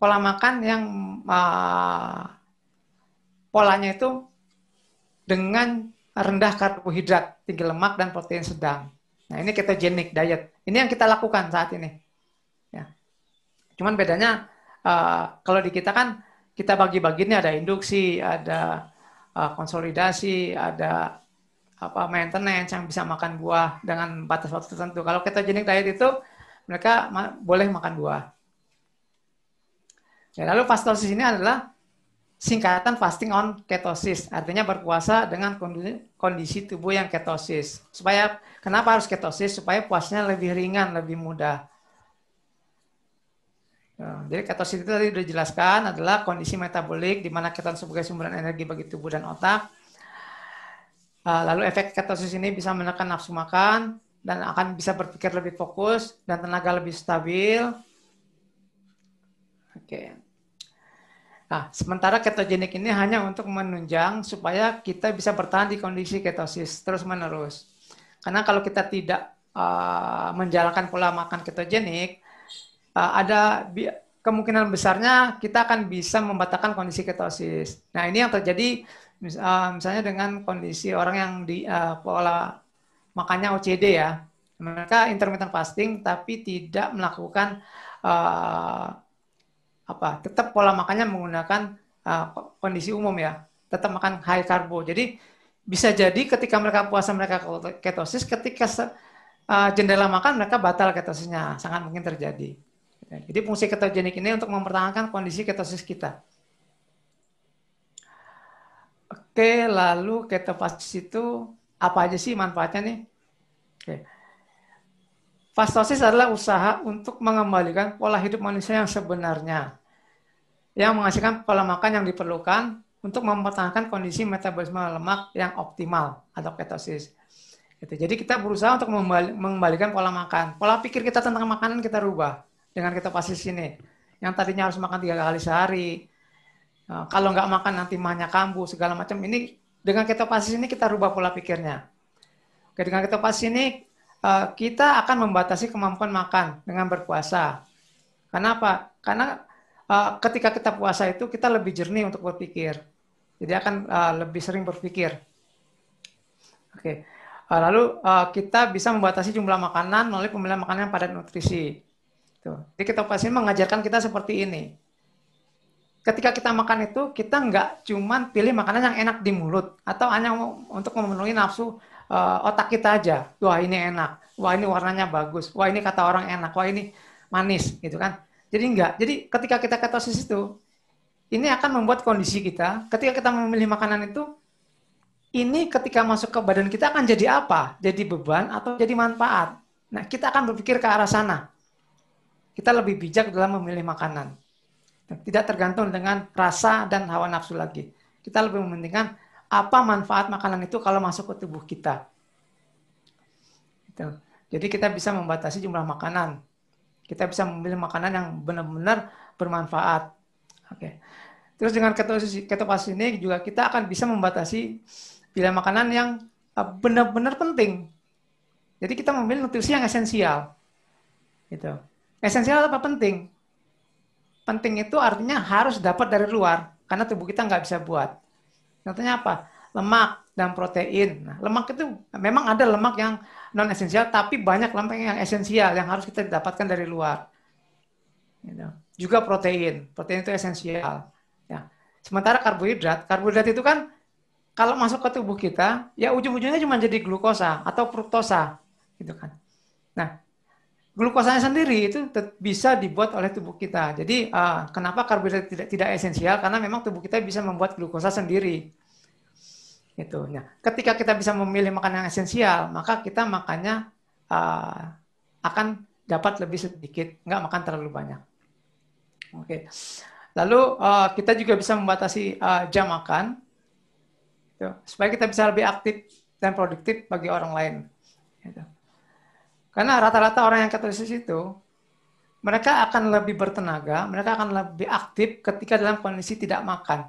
Pola makan yang uh, polanya itu dengan rendah karbohidrat, tinggi lemak dan protein sedang. Nah, ini ketogenik diet. Ini yang kita lakukan saat ini. Ya. Cuman bedanya uh, kalau di kita kan kita bagi-bagi ini ada induksi, ada uh, konsolidasi, ada apa maintenance yang bisa makan buah dengan batas waktu tertentu. Kalau kita jenis diet itu mereka ma boleh makan buah. Ya, lalu fastosis ini adalah singkatan fasting on ketosis, artinya berpuasa dengan kondisi tubuh yang ketosis. Supaya kenapa harus ketosis? Supaya puasnya lebih ringan, lebih mudah. Ya, jadi ketosis itu tadi sudah dijelaskan adalah kondisi metabolik di mana keton sebagai sumber energi bagi tubuh dan otak. Uh, lalu efek ketosis ini bisa menekan nafsu makan dan akan bisa berpikir lebih fokus dan tenaga lebih stabil. Oke. Nah, sementara ketogenik ini hanya untuk menunjang supaya kita bisa bertahan di kondisi ketosis terus menerus. Karena kalau kita tidak uh, menjalankan pola makan ketogenik, uh, ada kemungkinan besarnya kita akan bisa membatalkan kondisi ketosis. Nah ini yang terjadi uh, misalnya dengan kondisi orang yang di uh, pola makannya OCD ya, mereka intermittent fasting tapi tidak melakukan uh, apa, tetap pola makannya menggunakan uh, kondisi umum ya, tetap makan high karbo. Jadi bisa jadi ketika mereka puasa mereka ketosis, ketika uh, jendela makan mereka batal ketosisnya, sangat mungkin terjadi. Jadi fungsi ketogenik ini untuk mempertahankan kondisi ketosis kita. Oke, lalu ketofasis itu apa aja sih manfaatnya nih? Oke. Fastosis adalah usaha untuk mengembalikan pola hidup manusia yang sebenarnya, yang menghasilkan pola makan yang diperlukan untuk mempertahankan kondisi metabolisme lemak yang optimal atau ketosis. Gitu. Jadi kita berusaha untuk mengembalikan pola makan. Pola pikir kita tentang makanan kita rubah dengan ketofasis ini. Yang tadinya harus makan tiga kali sehari, Nah, kalau nggak makan nanti mahnya kambuh segala macam. Ini dengan ketofasis ini kita rubah pola pikirnya. Oke, dengan ketofasis ini uh, kita akan membatasi kemampuan makan dengan berpuasa. Kenapa? Karena uh, ketika kita puasa itu kita lebih jernih untuk berpikir. Jadi akan uh, lebih sering berpikir. Oke. Lalu kita bisa membatasi jumlah makanan melalui pemilihan makanan yang padat nutrisi. Tuh. Jadi ketofasis ini mengajarkan kita seperti ini ketika kita makan itu kita nggak cuman pilih makanan yang enak di mulut atau hanya untuk memenuhi nafsu uh, otak kita aja. Wah ini enak, wah ini warnanya bagus, wah ini kata orang enak, wah ini manis gitu kan. Jadi enggak. Jadi ketika kita ketosis itu ini akan membuat kondisi kita ketika kita memilih makanan itu ini ketika masuk ke badan kita akan jadi apa? Jadi beban atau jadi manfaat. Nah, kita akan berpikir ke arah sana. Kita lebih bijak dalam memilih makanan. Tidak tergantung dengan rasa dan hawa nafsu lagi. Kita lebih mementingkan apa manfaat makanan itu kalau masuk ke tubuh kita. Gitu. Jadi kita bisa membatasi jumlah makanan. Kita bisa memilih makanan yang benar-benar bermanfaat. Oke. Terus dengan ketosis ini juga kita akan bisa membatasi pilihan makanan yang eh, benar-benar penting. Jadi kita memilih nutrisi yang esensial. Gitu. Esensial apa penting? penting itu artinya harus dapat dari luar karena tubuh kita nggak bisa buat. Contohnya apa? Lemak dan protein. Nah, lemak itu memang ada lemak yang non esensial, tapi banyak lemak yang esensial yang harus kita dapatkan dari luar. Gitu. Juga protein, protein itu esensial. Ya. Sementara karbohidrat, karbohidrat itu kan kalau masuk ke tubuh kita, ya ujung-ujungnya cuma jadi glukosa atau fruktosa, gitu kan. Nah, glukosanya sendiri itu bisa dibuat oleh tubuh kita. Jadi uh, kenapa karbohidrat tidak tidak esensial? Karena memang tubuh kita bisa membuat glukosa sendiri. Itu. Nah, ketika kita bisa memilih makanan yang esensial, maka kita makannya uh, akan dapat lebih sedikit, nggak makan terlalu banyak. Oke. Lalu uh, kita juga bisa membatasi uh, jam makan, gitu, supaya kita bisa lebih aktif dan produktif bagi orang lain. Gitu. Karena rata-rata orang yang katolik itu mereka akan lebih bertenaga, mereka akan lebih aktif ketika dalam kondisi tidak makan.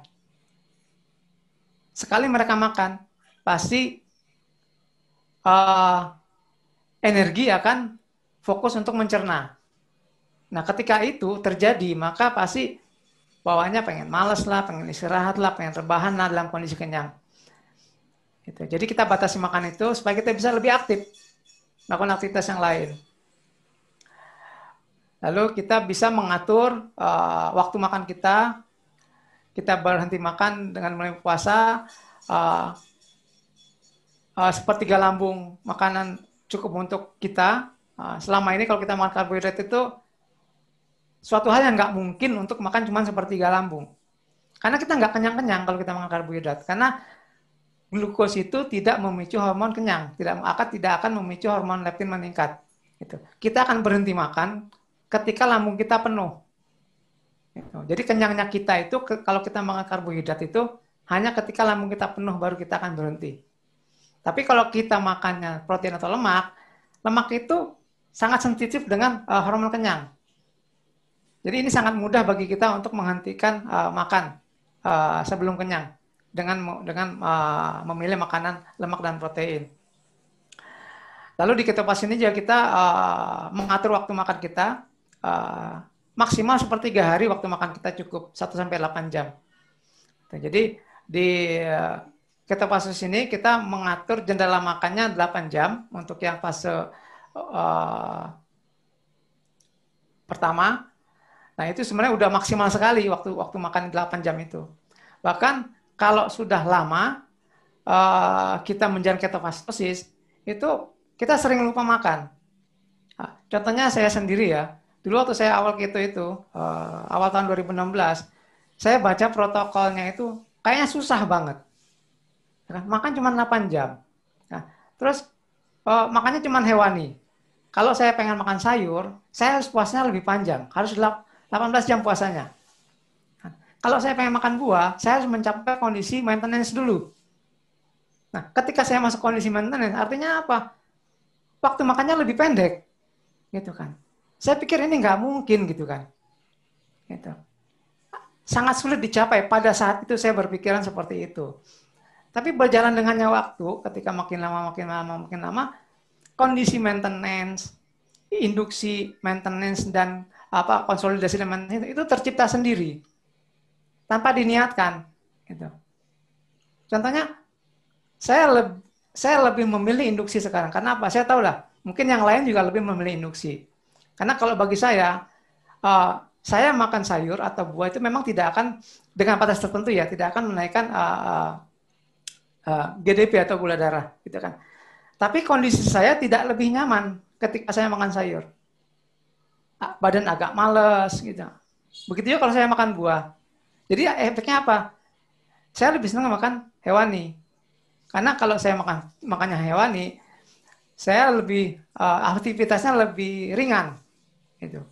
Sekali mereka makan, pasti uh, energi akan fokus untuk mencerna. Nah, ketika itu terjadi, maka pasti bawaannya pengen males lah, pengen istirahat lah, pengen rebahan lah dalam kondisi kenyang. Gitu. Jadi kita batasi makan itu supaya kita bisa lebih aktif melakukan aktivitas yang lain. Lalu kita bisa mengatur uh, waktu makan kita. Kita berhenti makan dengan mulai puasa. Uh, uh, sepertiga lambung makanan cukup untuk kita. Uh, selama ini kalau kita makan karbohidrat itu suatu hal yang nggak mungkin untuk makan cuma sepertiga lambung. Karena kita nggak kenyang-kenyang kalau kita makan karbohidrat. Karena glukos itu tidak memicu hormon kenyang, tidak akan tidak akan memicu hormon leptin meningkat. Gitu. Kita akan berhenti makan ketika lambung kita penuh. Gitu. Jadi kenyangnya kita itu kalau kita makan karbohidrat itu hanya ketika lambung kita penuh baru kita akan berhenti. Tapi kalau kita makannya protein atau lemak, lemak itu sangat sensitif dengan uh, hormon kenyang. Jadi ini sangat mudah bagi kita untuk menghentikan uh, makan uh, sebelum kenyang dengan dengan uh, memilih makanan lemak dan protein. Lalu di ketopas ini juga kita uh, mengatur waktu makan kita uh, maksimal sepertiga hari waktu makan kita cukup 1 sampai 8 jam. Jadi di uh, ketopasus ini kita mengatur jendela makannya 8 jam untuk yang fase uh, pertama. Nah, itu sebenarnya udah maksimal sekali waktu waktu makan 8 jam itu. Bahkan kalau sudah lama, uh, kita menjalani ketofastosis itu kita sering lupa makan. Nah, contohnya saya sendiri ya, dulu waktu saya awal keto itu uh, awal tahun 2016, saya baca protokolnya itu kayaknya susah banget. Ya kan? Makan cuma 8 jam. Nah, terus uh, makannya cuma hewani. Kalau saya pengen makan sayur, saya harus puasanya lebih panjang, harus 18 jam puasanya. Kalau saya pengen makan buah, saya harus mencapai kondisi maintenance dulu. Nah, ketika saya masuk kondisi maintenance, artinya apa? Waktu makannya lebih pendek, gitu kan? Saya pikir ini nggak mungkin, gitu kan? Gitu. Sangat sulit dicapai. Pada saat itu saya berpikiran seperti itu. Tapi berjalan dengannya waktu, ketika makin lama, makin lama, makin lama, kondisi maintenance, induksi maintenance dan apa konsolidasi maintenance itu tercipta sendiri tanpa diniatkan. Gitu. Contohnya saya lebih saya lebih memilih induksi sekarang. Karena apa? Saya tahu lah, mungkin yang lain juga lebih memilih induksi. Karena kalau bagi saya, uh, saya makan sayur atau buah itu memang tidak akan dengan batas tertentu ya, tidak akan menaikkan uh, uh, uh, GDP atau gula darah, gitu kan. Tapi kondisi saya tidak lebih nyaman ketika saya makan sayur. Badan agak males, gitu. Begitu juga kalau saya makan buah. Jadi efeknya apa? Saya lebih senang makan hewani. Karena kalau saya makan makannya hewani, saya lebih uh, aktivitasnya lebih ringan, itu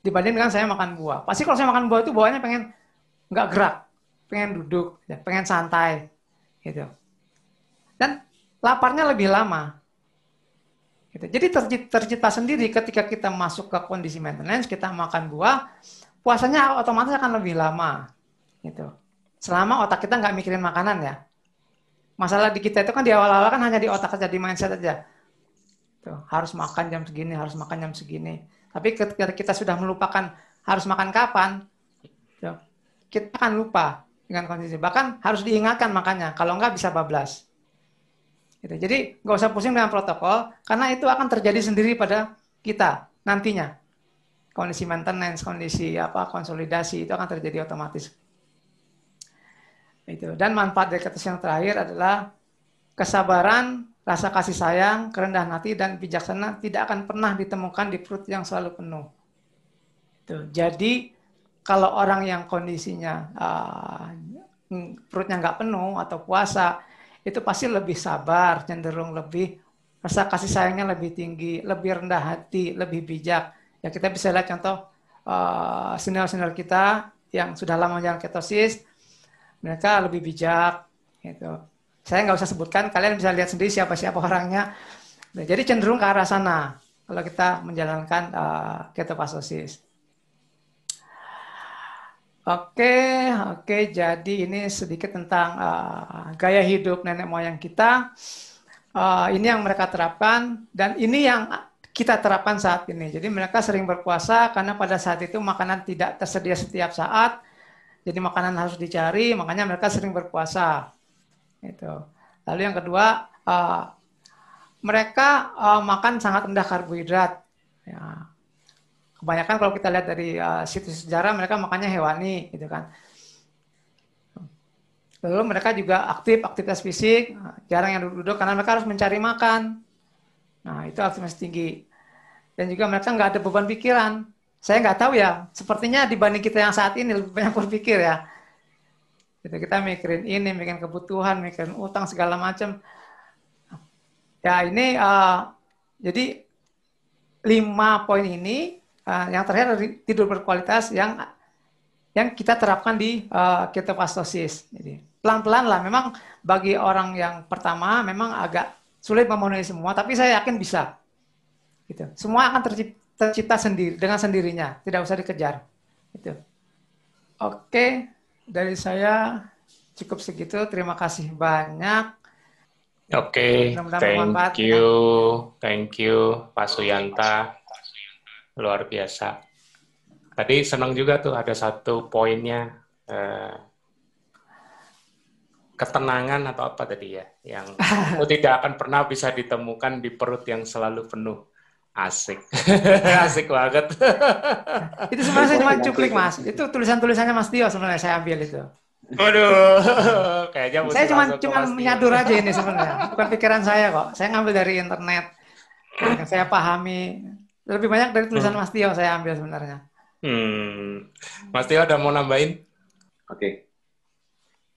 dibanding dengan saya makan buah. Pasti kalau saya makan buah itu bawahnya pengen nggak gerak, pengen duduk, ya, pengen santai, gitu. Dan laparnya lebih lama. Gitu. Jadi tercipta sendiri ketika kita masuk ke kondisi maintenance, kita makan buah, puasanya otomatis akan lebih lama. Gitu. Selama otak kita nggak mikirin makanan ya masalah di kita itu kan di awal-awal kan hanya di otak saja, di mindset aja. Tuh, harus makan jam segini, harus makan jam segini. Tapi ketika kita sudah melupakan harus makan kapan, tuh, kita akan lupa dengan kondisi. Bahkan harus diingatkan makanya, kalau enggak bisa bablas. Gitu. Jadi nggak usah pusing dengan protokol, karena itu akan terjadi sendiri pada kita nantinya. Kondisi maintenance, kondisi apa konsolidasi itu akan terjadi otomatis. Itu. Dan manfaat dari kata yang terakhir adalah kesabaran, rasa kasih sayang, kerendahan hati, dan bijaksana tidak akan pernah ditemukan di perut yang selalu penuh. Itu. Jadi kalau orang yang kondisinya uh, perutnya nggak penuh atau puasa, itu pasti lebih sabar, cenderung lebih rasa kasih sayangnya lebih tinggi, lebih rendah hati, lebih bijak. Ya kita bisa lihat contoh uh, senior-senior kita yang sudah lama menjalani ketosis, mereka lebih bijak gitu. Saya nggak usah sebutkan, kalian bisa lihat sendiri siapa-siapa orangnya. Nah, jadi cenderung ke arah sana kalau kita menjalankan uh, ketofastosis. Oke, oke. Jadi ini sedikit tentang uh, gaya hidup nenek moyang kita. Uh, ini yang mereka terapkan dan ini yang kita terapkan saat ini. Jadi mereka sering berpuasa karena pada saat itu makanan tidak tersedia setiap saat jadi makanan harus dicari, makanya mereka sering berpuasa. Itu. Lalu yang kedua, uh, mereka uh, makan sangat rendah karbohidrat. Ya. Kebanyakan kalau kita lihat dari uh, situs sejarah, mereka makannya hewani, gitu kan. Lalu mereka juga aktif, aktivitas fisik, jarang yang duduk-duduk karena mereka harus mencari makan. Nah, itu aktivitas tinggi. Dan juga mereka nggak ada beban pikiran saya nggak tahu ya. Sepertinya dibanding kita yang saat ini lebih banyak berpikir ya. Gitu, kita mikirin ini, mikirin kebutuhan, mikirin utang segala macam. Ya ini uh, jadi lima poin ini uh, yang terakhir dari tidur berkualitas yang yang kita terapkan di uh, ketofastosis. Jadi pelan-pelan lah. Memang bagi orang yang pertama memang agak sulit memenuhi semua, tapi saya yakin bisa. Gitu. Semua akan tercipta tercipta sendiri dengan sendirinya, tidak usah dikejar. Itu. Oke, dari saya cukup segitu. Terima kasih banyak. Oke, thank you, thank you Pak Suyanta, luar biasa. Tadi senang juga tuh ada satu poinnya eh, ketenangan atau apa tadi ya, yang tidak akan pernah bisa ditemukan di perut yang selalu penuh. Asik. Asik banget. itu sebenarnya saya cuma cuplik, Mas. Itu tulisan-tulisannya Mas Tio sebenarnya saya ambil itu. Waduh, kayaknya saya cuma cuma menyadur aja ini sebenarnya, bukan pikiran saya kok. Saya ngambil dari internet yang saya pahami. Lebih banyak dari tulisan hmm. Mas Tio saya ambil sebenarnya. Hmm. Mas Tio ada mau nambahin? Oke. Okay.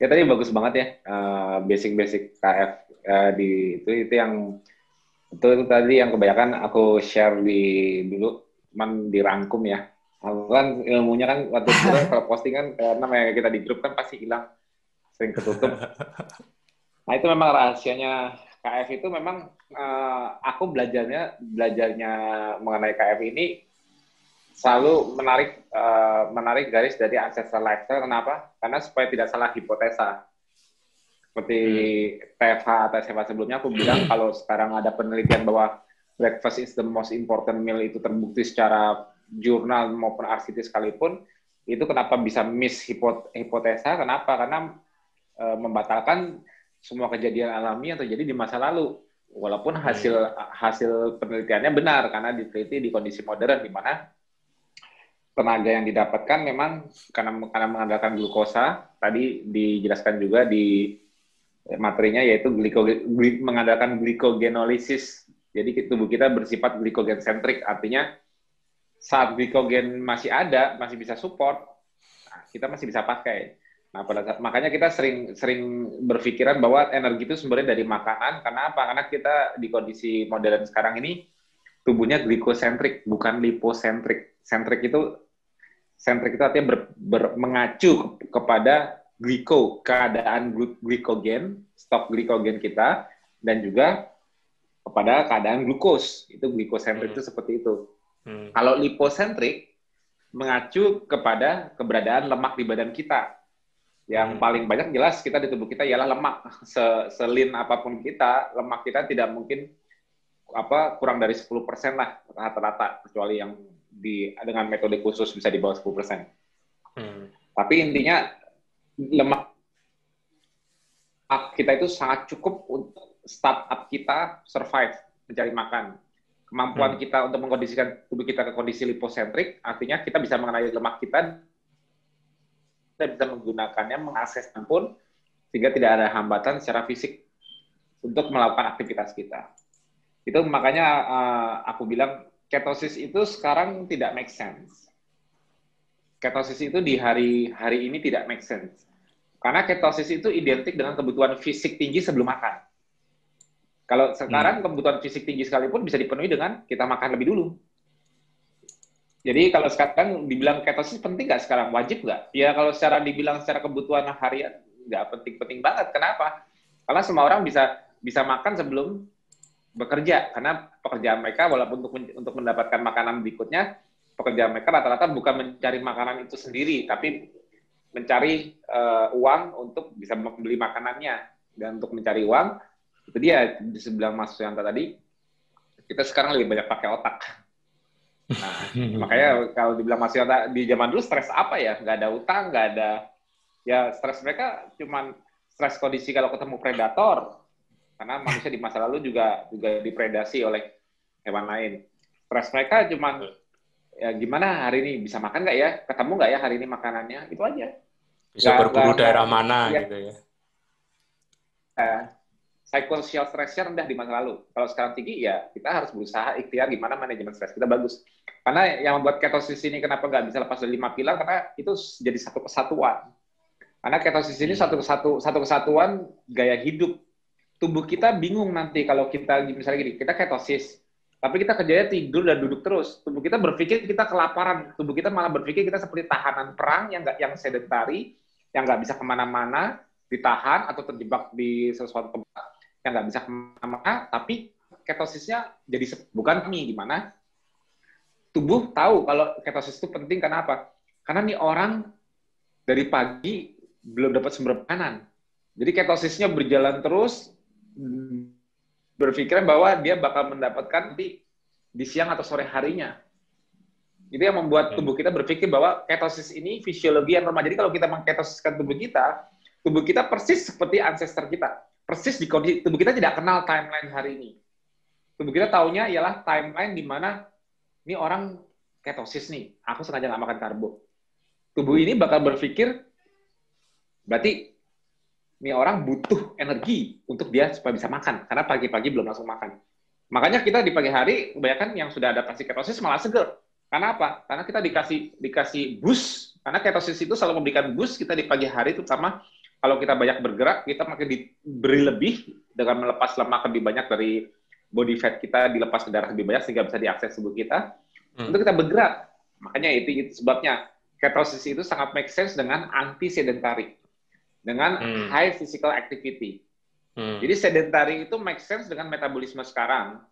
Ya tadi bagus banget ya uh, basic-basic KF uh, di itu itu yang itu, tadi yang kebanyakan aku share di dulu cuman dirangkum ya. Aku kan ilmunya kan waktu itu kalau postingan karena kita di grup kan pasti hilang sering ketutup. Nah itu memang rahasianya KF itu memang uh, aku belajarnya belajarnya mengenai KF ini selalu menarik uh, menarik garis dari ancestral lifestyle. Kenapa? Karena supaya tidak salah hipotesa. Seperti hmm. TFH atau SMA sebelumnya aku bilang kalau sekarang ada penelitian bahwa breakfast is the most important meal itu terbukti secara jurnal maupun RCT sekalipun itu kenapa bisa miss hipotesa? Kenapa? Karena e, membatalkan semua kejadian alami yang terjadi di masa lalu. Walaupun hmm. hasil hasil penelitiannya benar karena diteliti di kondisi modern di mana tenaga yang didapatkan memang karena karena mengandalkan glukosa tadi dijelaskan juga di materinya yaitu gliko, mengandalkan glikogenolisis. Jadi tubuh kita bersifat glikogen sentrik artinya saat glikogen masih ada, masih bisa support, nah, kita masih bisa pakai. Nah, pada saat makanya kita sering sering berpikiran bahwa energi itu sumbernya dari makanan. Karena apa? Karena kita di kondisi modern sekarang ini tubuhnya glikosentrik, bukan liposentrik. Sentrik itu sentrik itu artinya ber, ber, mengacu kepada gliko, keadaan glikogen, stok glikogen kita, dan juga kepada keadaan glukos. Itu glikosentrik hmm. itu seperti itu. Hmm. Kalau liposentrik mengacu kepada keberadaan lemak di badan kita yang hmm. paling banyak jelas kita di tubuh kita ialah lemak. Selin apa pun kita, lemak kita tidak mungkin apa kurang dari 10% lah rata-rata kecuali yang di dengan metode khusus bisa di bawah 10%. Hmm. Tapi intinya lemak kita itu sangat cukup untuk startup kita survive mencari makan. Kemampuan hmm. kita untuk mengkondisikan tubuh kita ke kondisi liposentrik, artinya kita bisa mengenali lemak kita kita bisa menggunakannya mengakses pun sehingga tidak ada hambatan secara fisik untuk melakukan aktivitas kita. Itu makanya uh, aku bilang ketosis itu sekarang tidak make sense. Ketosis itu di hari hari ini tidak make sense. Karena ketosis itu identik dengan kebutuhan fisik tinggi sebelum makan. Kalau sekarang hmm. kebutuhan fisik tinggi sekalipun bisa dipenuhi dengan kita makan lebih dulu. Jadi kalau sekarang dibilang ketosis penting nggak sekarang? Wajib nggak? Ya kalau secara dibilang secara kebutuhan harian nggak penting-penting banget. Kenapa? Karena semua orang bisa bisa makan sebelum bekerja. Karena pekerjaan mereka walaupun untuk untuk mendapatkan makanan berikutnya, pekerjaan mereka rata-rata bukan mencari makanan itu sendiri, tapi mencari uh, uang untuk bisa membeli makanannya. Dan untuk mencari uang, itu dia di sebelah Mas Suyanta tadi, kita sekarang lebih banyak pakai otak Nah, makanya kalau dibilang masih ada di zaman dulu stres apa ya? Nggak ada utang, nggak ada ya stres mereka cuman stres kondisi kalau ketemu predator. Karena manusia di masa lalu juga juga dipredasi oleh hewan lain. Stres mereka cuman ya gimana hari ini bisa makan nggak ya? Ketemu nggak ya hari ini makanannya? Itu aja. Bisa gak, berburu gak, daerah mana ya, gitu ya. Eh, psychosocial stressnya rendah di masa lalu. Kalau sekarang tinggi, ya kita harus berusaha ikhtiar gimana manajemen stres kita bagus. Karena yang membuat ketosis ini kenapa nggak bisa lepas dari lima pilar, karena itu jadi satu kesatuan. Karena ketosis ini satu kesatu satu kesatuan gaya hidup. Tubuh kita bingung nanti kalau kita misalnya gini, kita ketosis, tapi kita kerjanya tidur dan duduk terus. Tubuh kita berpikir kita kelaparan. Tubuh kita malah berpikir kita seperti tahanan perang yang nggak yang sedentari, yang nggak bisa ke mana-mana, ditahan atau terjebak di sesuatu tempat yang nggak bisa ke mana-mana, tapi ketosisnya jadi bukan mie gimana? Tubuh tahu kalau ketosis itu penting karena apa? Karena nih orang dari pagi belum dapat sumber makanan. Jadi ketosisnya berjalan terus, berpikiran bahwa dia bakal mendapatkan di, di siang atau sore harinya. Itu yang membuat hmm. tubuh kita berpikir bahwa ketosis ini fisiologi yang normal. Jadi kalau kita mengketosiskan tubuh kita, tubuh kita persis seperti ancestor kita persis di kondisi tubuh kita tidak kenal timeline hari ini. Tubuh kita taunya ialah timeline di mana ini orang ketosis nih, aku sengaja nggak makan karbo. Tubuh ini bakal berpikir berarti ini orang butuh energi untuk dia supaya bisa makan karena pagi-pagi belum langsung makan. Makanya kita di pagi hari kebanyakan yang sudah adaptasi ketosis malah seger. Karena apa? Karena kita dikasih dikasih boost. Karena ketosis itu selalu memberikan boost kita di pagi hari terutama kalau kita banyak bergerak, kita makin diberi lebih dengan melepas lemak lebih banyak dari body fat kita dilepas ke darah lebih banyak sehingga bisa diakses tubuh kita hmm. untuk kita bergerak. Makanya itu, itu sebabnya ketosis itu sangat make sense dengan anti sedentary dengan hmm. high physical activity. Hmm. Jadi sedentary itu make sense dengan metabolisme sekarang.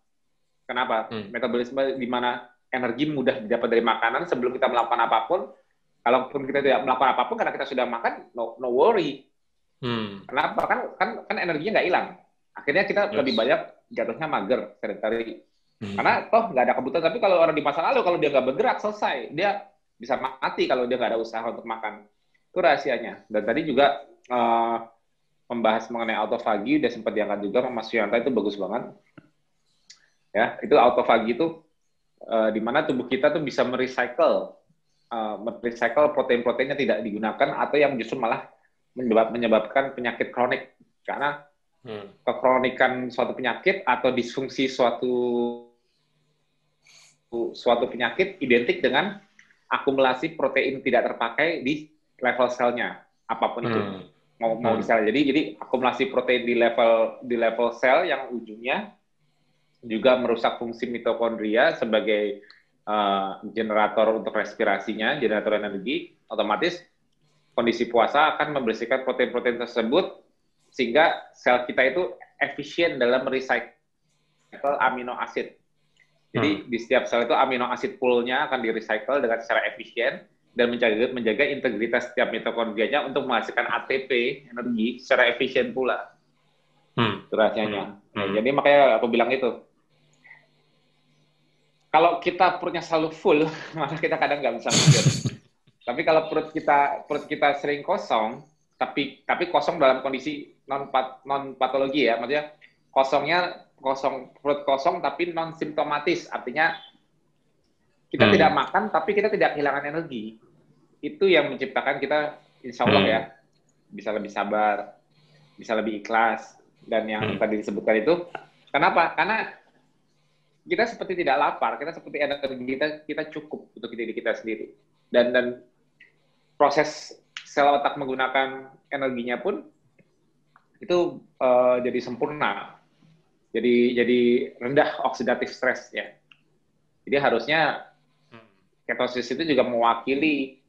Kenapa? Hmm. Metabolisme di mana energi mudah didapat dari makanan sebelum kita melakukan apa pun. Kalaupun kita tidak melakukan apa pun karena kita sudah makan, no, no worry. Hmm. Kenapa? Kan kan kan energinya nggak hilang. Akhirnya kita yes. lebih banyak jatuhnya mager, sedentary. Hmm. Karena toh nggak ada kebutuhan. Tapi kalau orang di masa lalu kalau dia nggak bergerak selesai, dia bisa mati kalau dia nggak ada usaha untuk makan. Itu rahasianya. Dan tadi juga uh, membahas mengenai autofagi udah sempat diangkat juga sama Mas Yanta itu bagus banget. Ya, itu autofagi itu uh, di mana tubuh kita tuh bisa merecycle uh, merecycle protein-proteinnya tidak digunakan atau yang justru malah menyebab, menyebabkan penyakit kronik karena hmm. kekronikan suatu penyakit atau disfungsi suatu suatu penyakit identik dengan akumulasi protein tidak terpakai di level selnya apa pun itu. Mau mau hmm. di sel. Jadi jadi akumulasi protein di level di level sel yang ujungnya juga merusak fungsi mitokondria sebagai uh, generator untuk respirasinya, generator energi. Otomatis kondisi puasa akan membersihkan protein-protein tersebut sehingga sel kita itu efisien dalam merecycle amino acid. Jadi hmm. di setiap sel itu amino acid poolnya akan di recycle dengan secara efisien dan menjaga, menjaga integritas setiap mitokondrianya untuk menghasilkan ATP energi secara efisien pula. Hmm. Itu rahasianya. Hmm. Nah, jadi makanya aku bilang itu. Kalau kita perutnya selalu full, maka kita kadang nggak bisa mikir. tapi kalau perut kita perut kita sering kosong, tapi tapi kosong dalam kondisi non non patologi ya, maksudnya kosongnya kosong perut kosong tapi non simptomatis, artinya kita hmm. tidak makan, tapi kita tidak kehilangan energi. Itu yang menciptakan kita, insya Allah hmm. ya, bisa lebih sabar, bisa lebih ikhlas. Dan yang hmm. tadi disebutkan itu, kenapa? Karena kita seperti tidak lapar, kita seperti energi kita kita cukup untuk diri kita sendiri. Dan dan proses sel otak menggunakan energinya pun itu uh, jadi sempurna. Jadi jadi rendah oksidatif stres ya. Jadi harusnya ketosis itu juga mewakili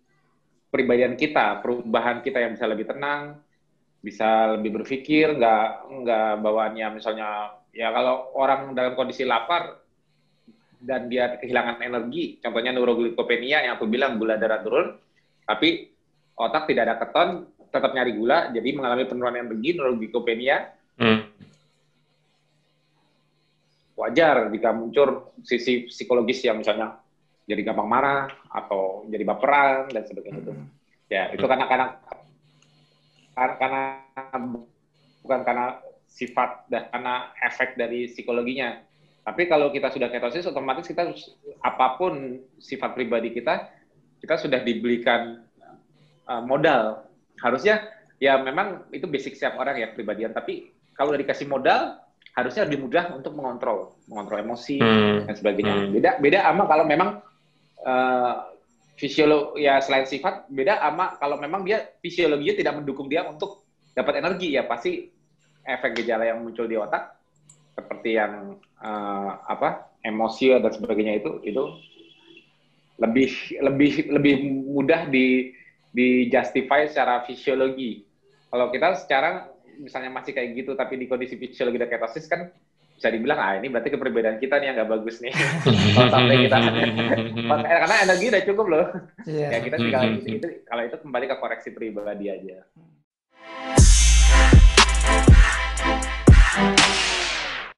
pribadian kita, perubahan kita yang bisa lebih tenang, bisa lebih berpikir, nggak nggak bawaannya misalnya ya kalau orang dalam kondisi lapar dan dia kehilangan energi, contohnya neuroglikopenia yang aku bilang gula darah turun, tapi otak tidak ada keton, tetap nyari gula, jadi mengalami penurunan energi, neuroglikopenia. Hmm. Wajar jika muncul sisi psikologis yang misalnya jadi gampang marah atau jadi baperan dan sebagainya itu. Hmm. Ya, itu karena karena karena bukan karena sifat dan karena efek dari psikologinya. Tapi kalau kita sudah ketosis, otomatis kita apa pun sifat pribadi kita, kita sudah dibelikan uh, modal. Harusnya ya memang itu basic setiap orang ya pribadian. Tapi kalau udah dikasih modal, harusnya lebih mudah untuk mengontrol, mengontrol emosi hmm. dan sebagainya. Hmm. Beda beda ama kalau memang uh, fisiologi ya selain sifat beda ama kalau memang dia fisiologinya tidak mendukung dia untuk dapat energi ya pasti efek gejala yang muncul di otak seperti yang uh, apa emosi dan sebagainya itu itu lebih lebih lebih mudah di di justify secara fisiologi. Kalau kita sekarang misalnya masih kayak gitu tapi di kondisi fisiologi dan ketosis kan bisa dibilang ah ini berarti kepribadian kita nih yang nggak bagus nih. Kalau sampai kita karena energi udah cukup loh. Yeah. ya kita tinggal itu, itu kalau itu kembali ke koreksi pribadi aja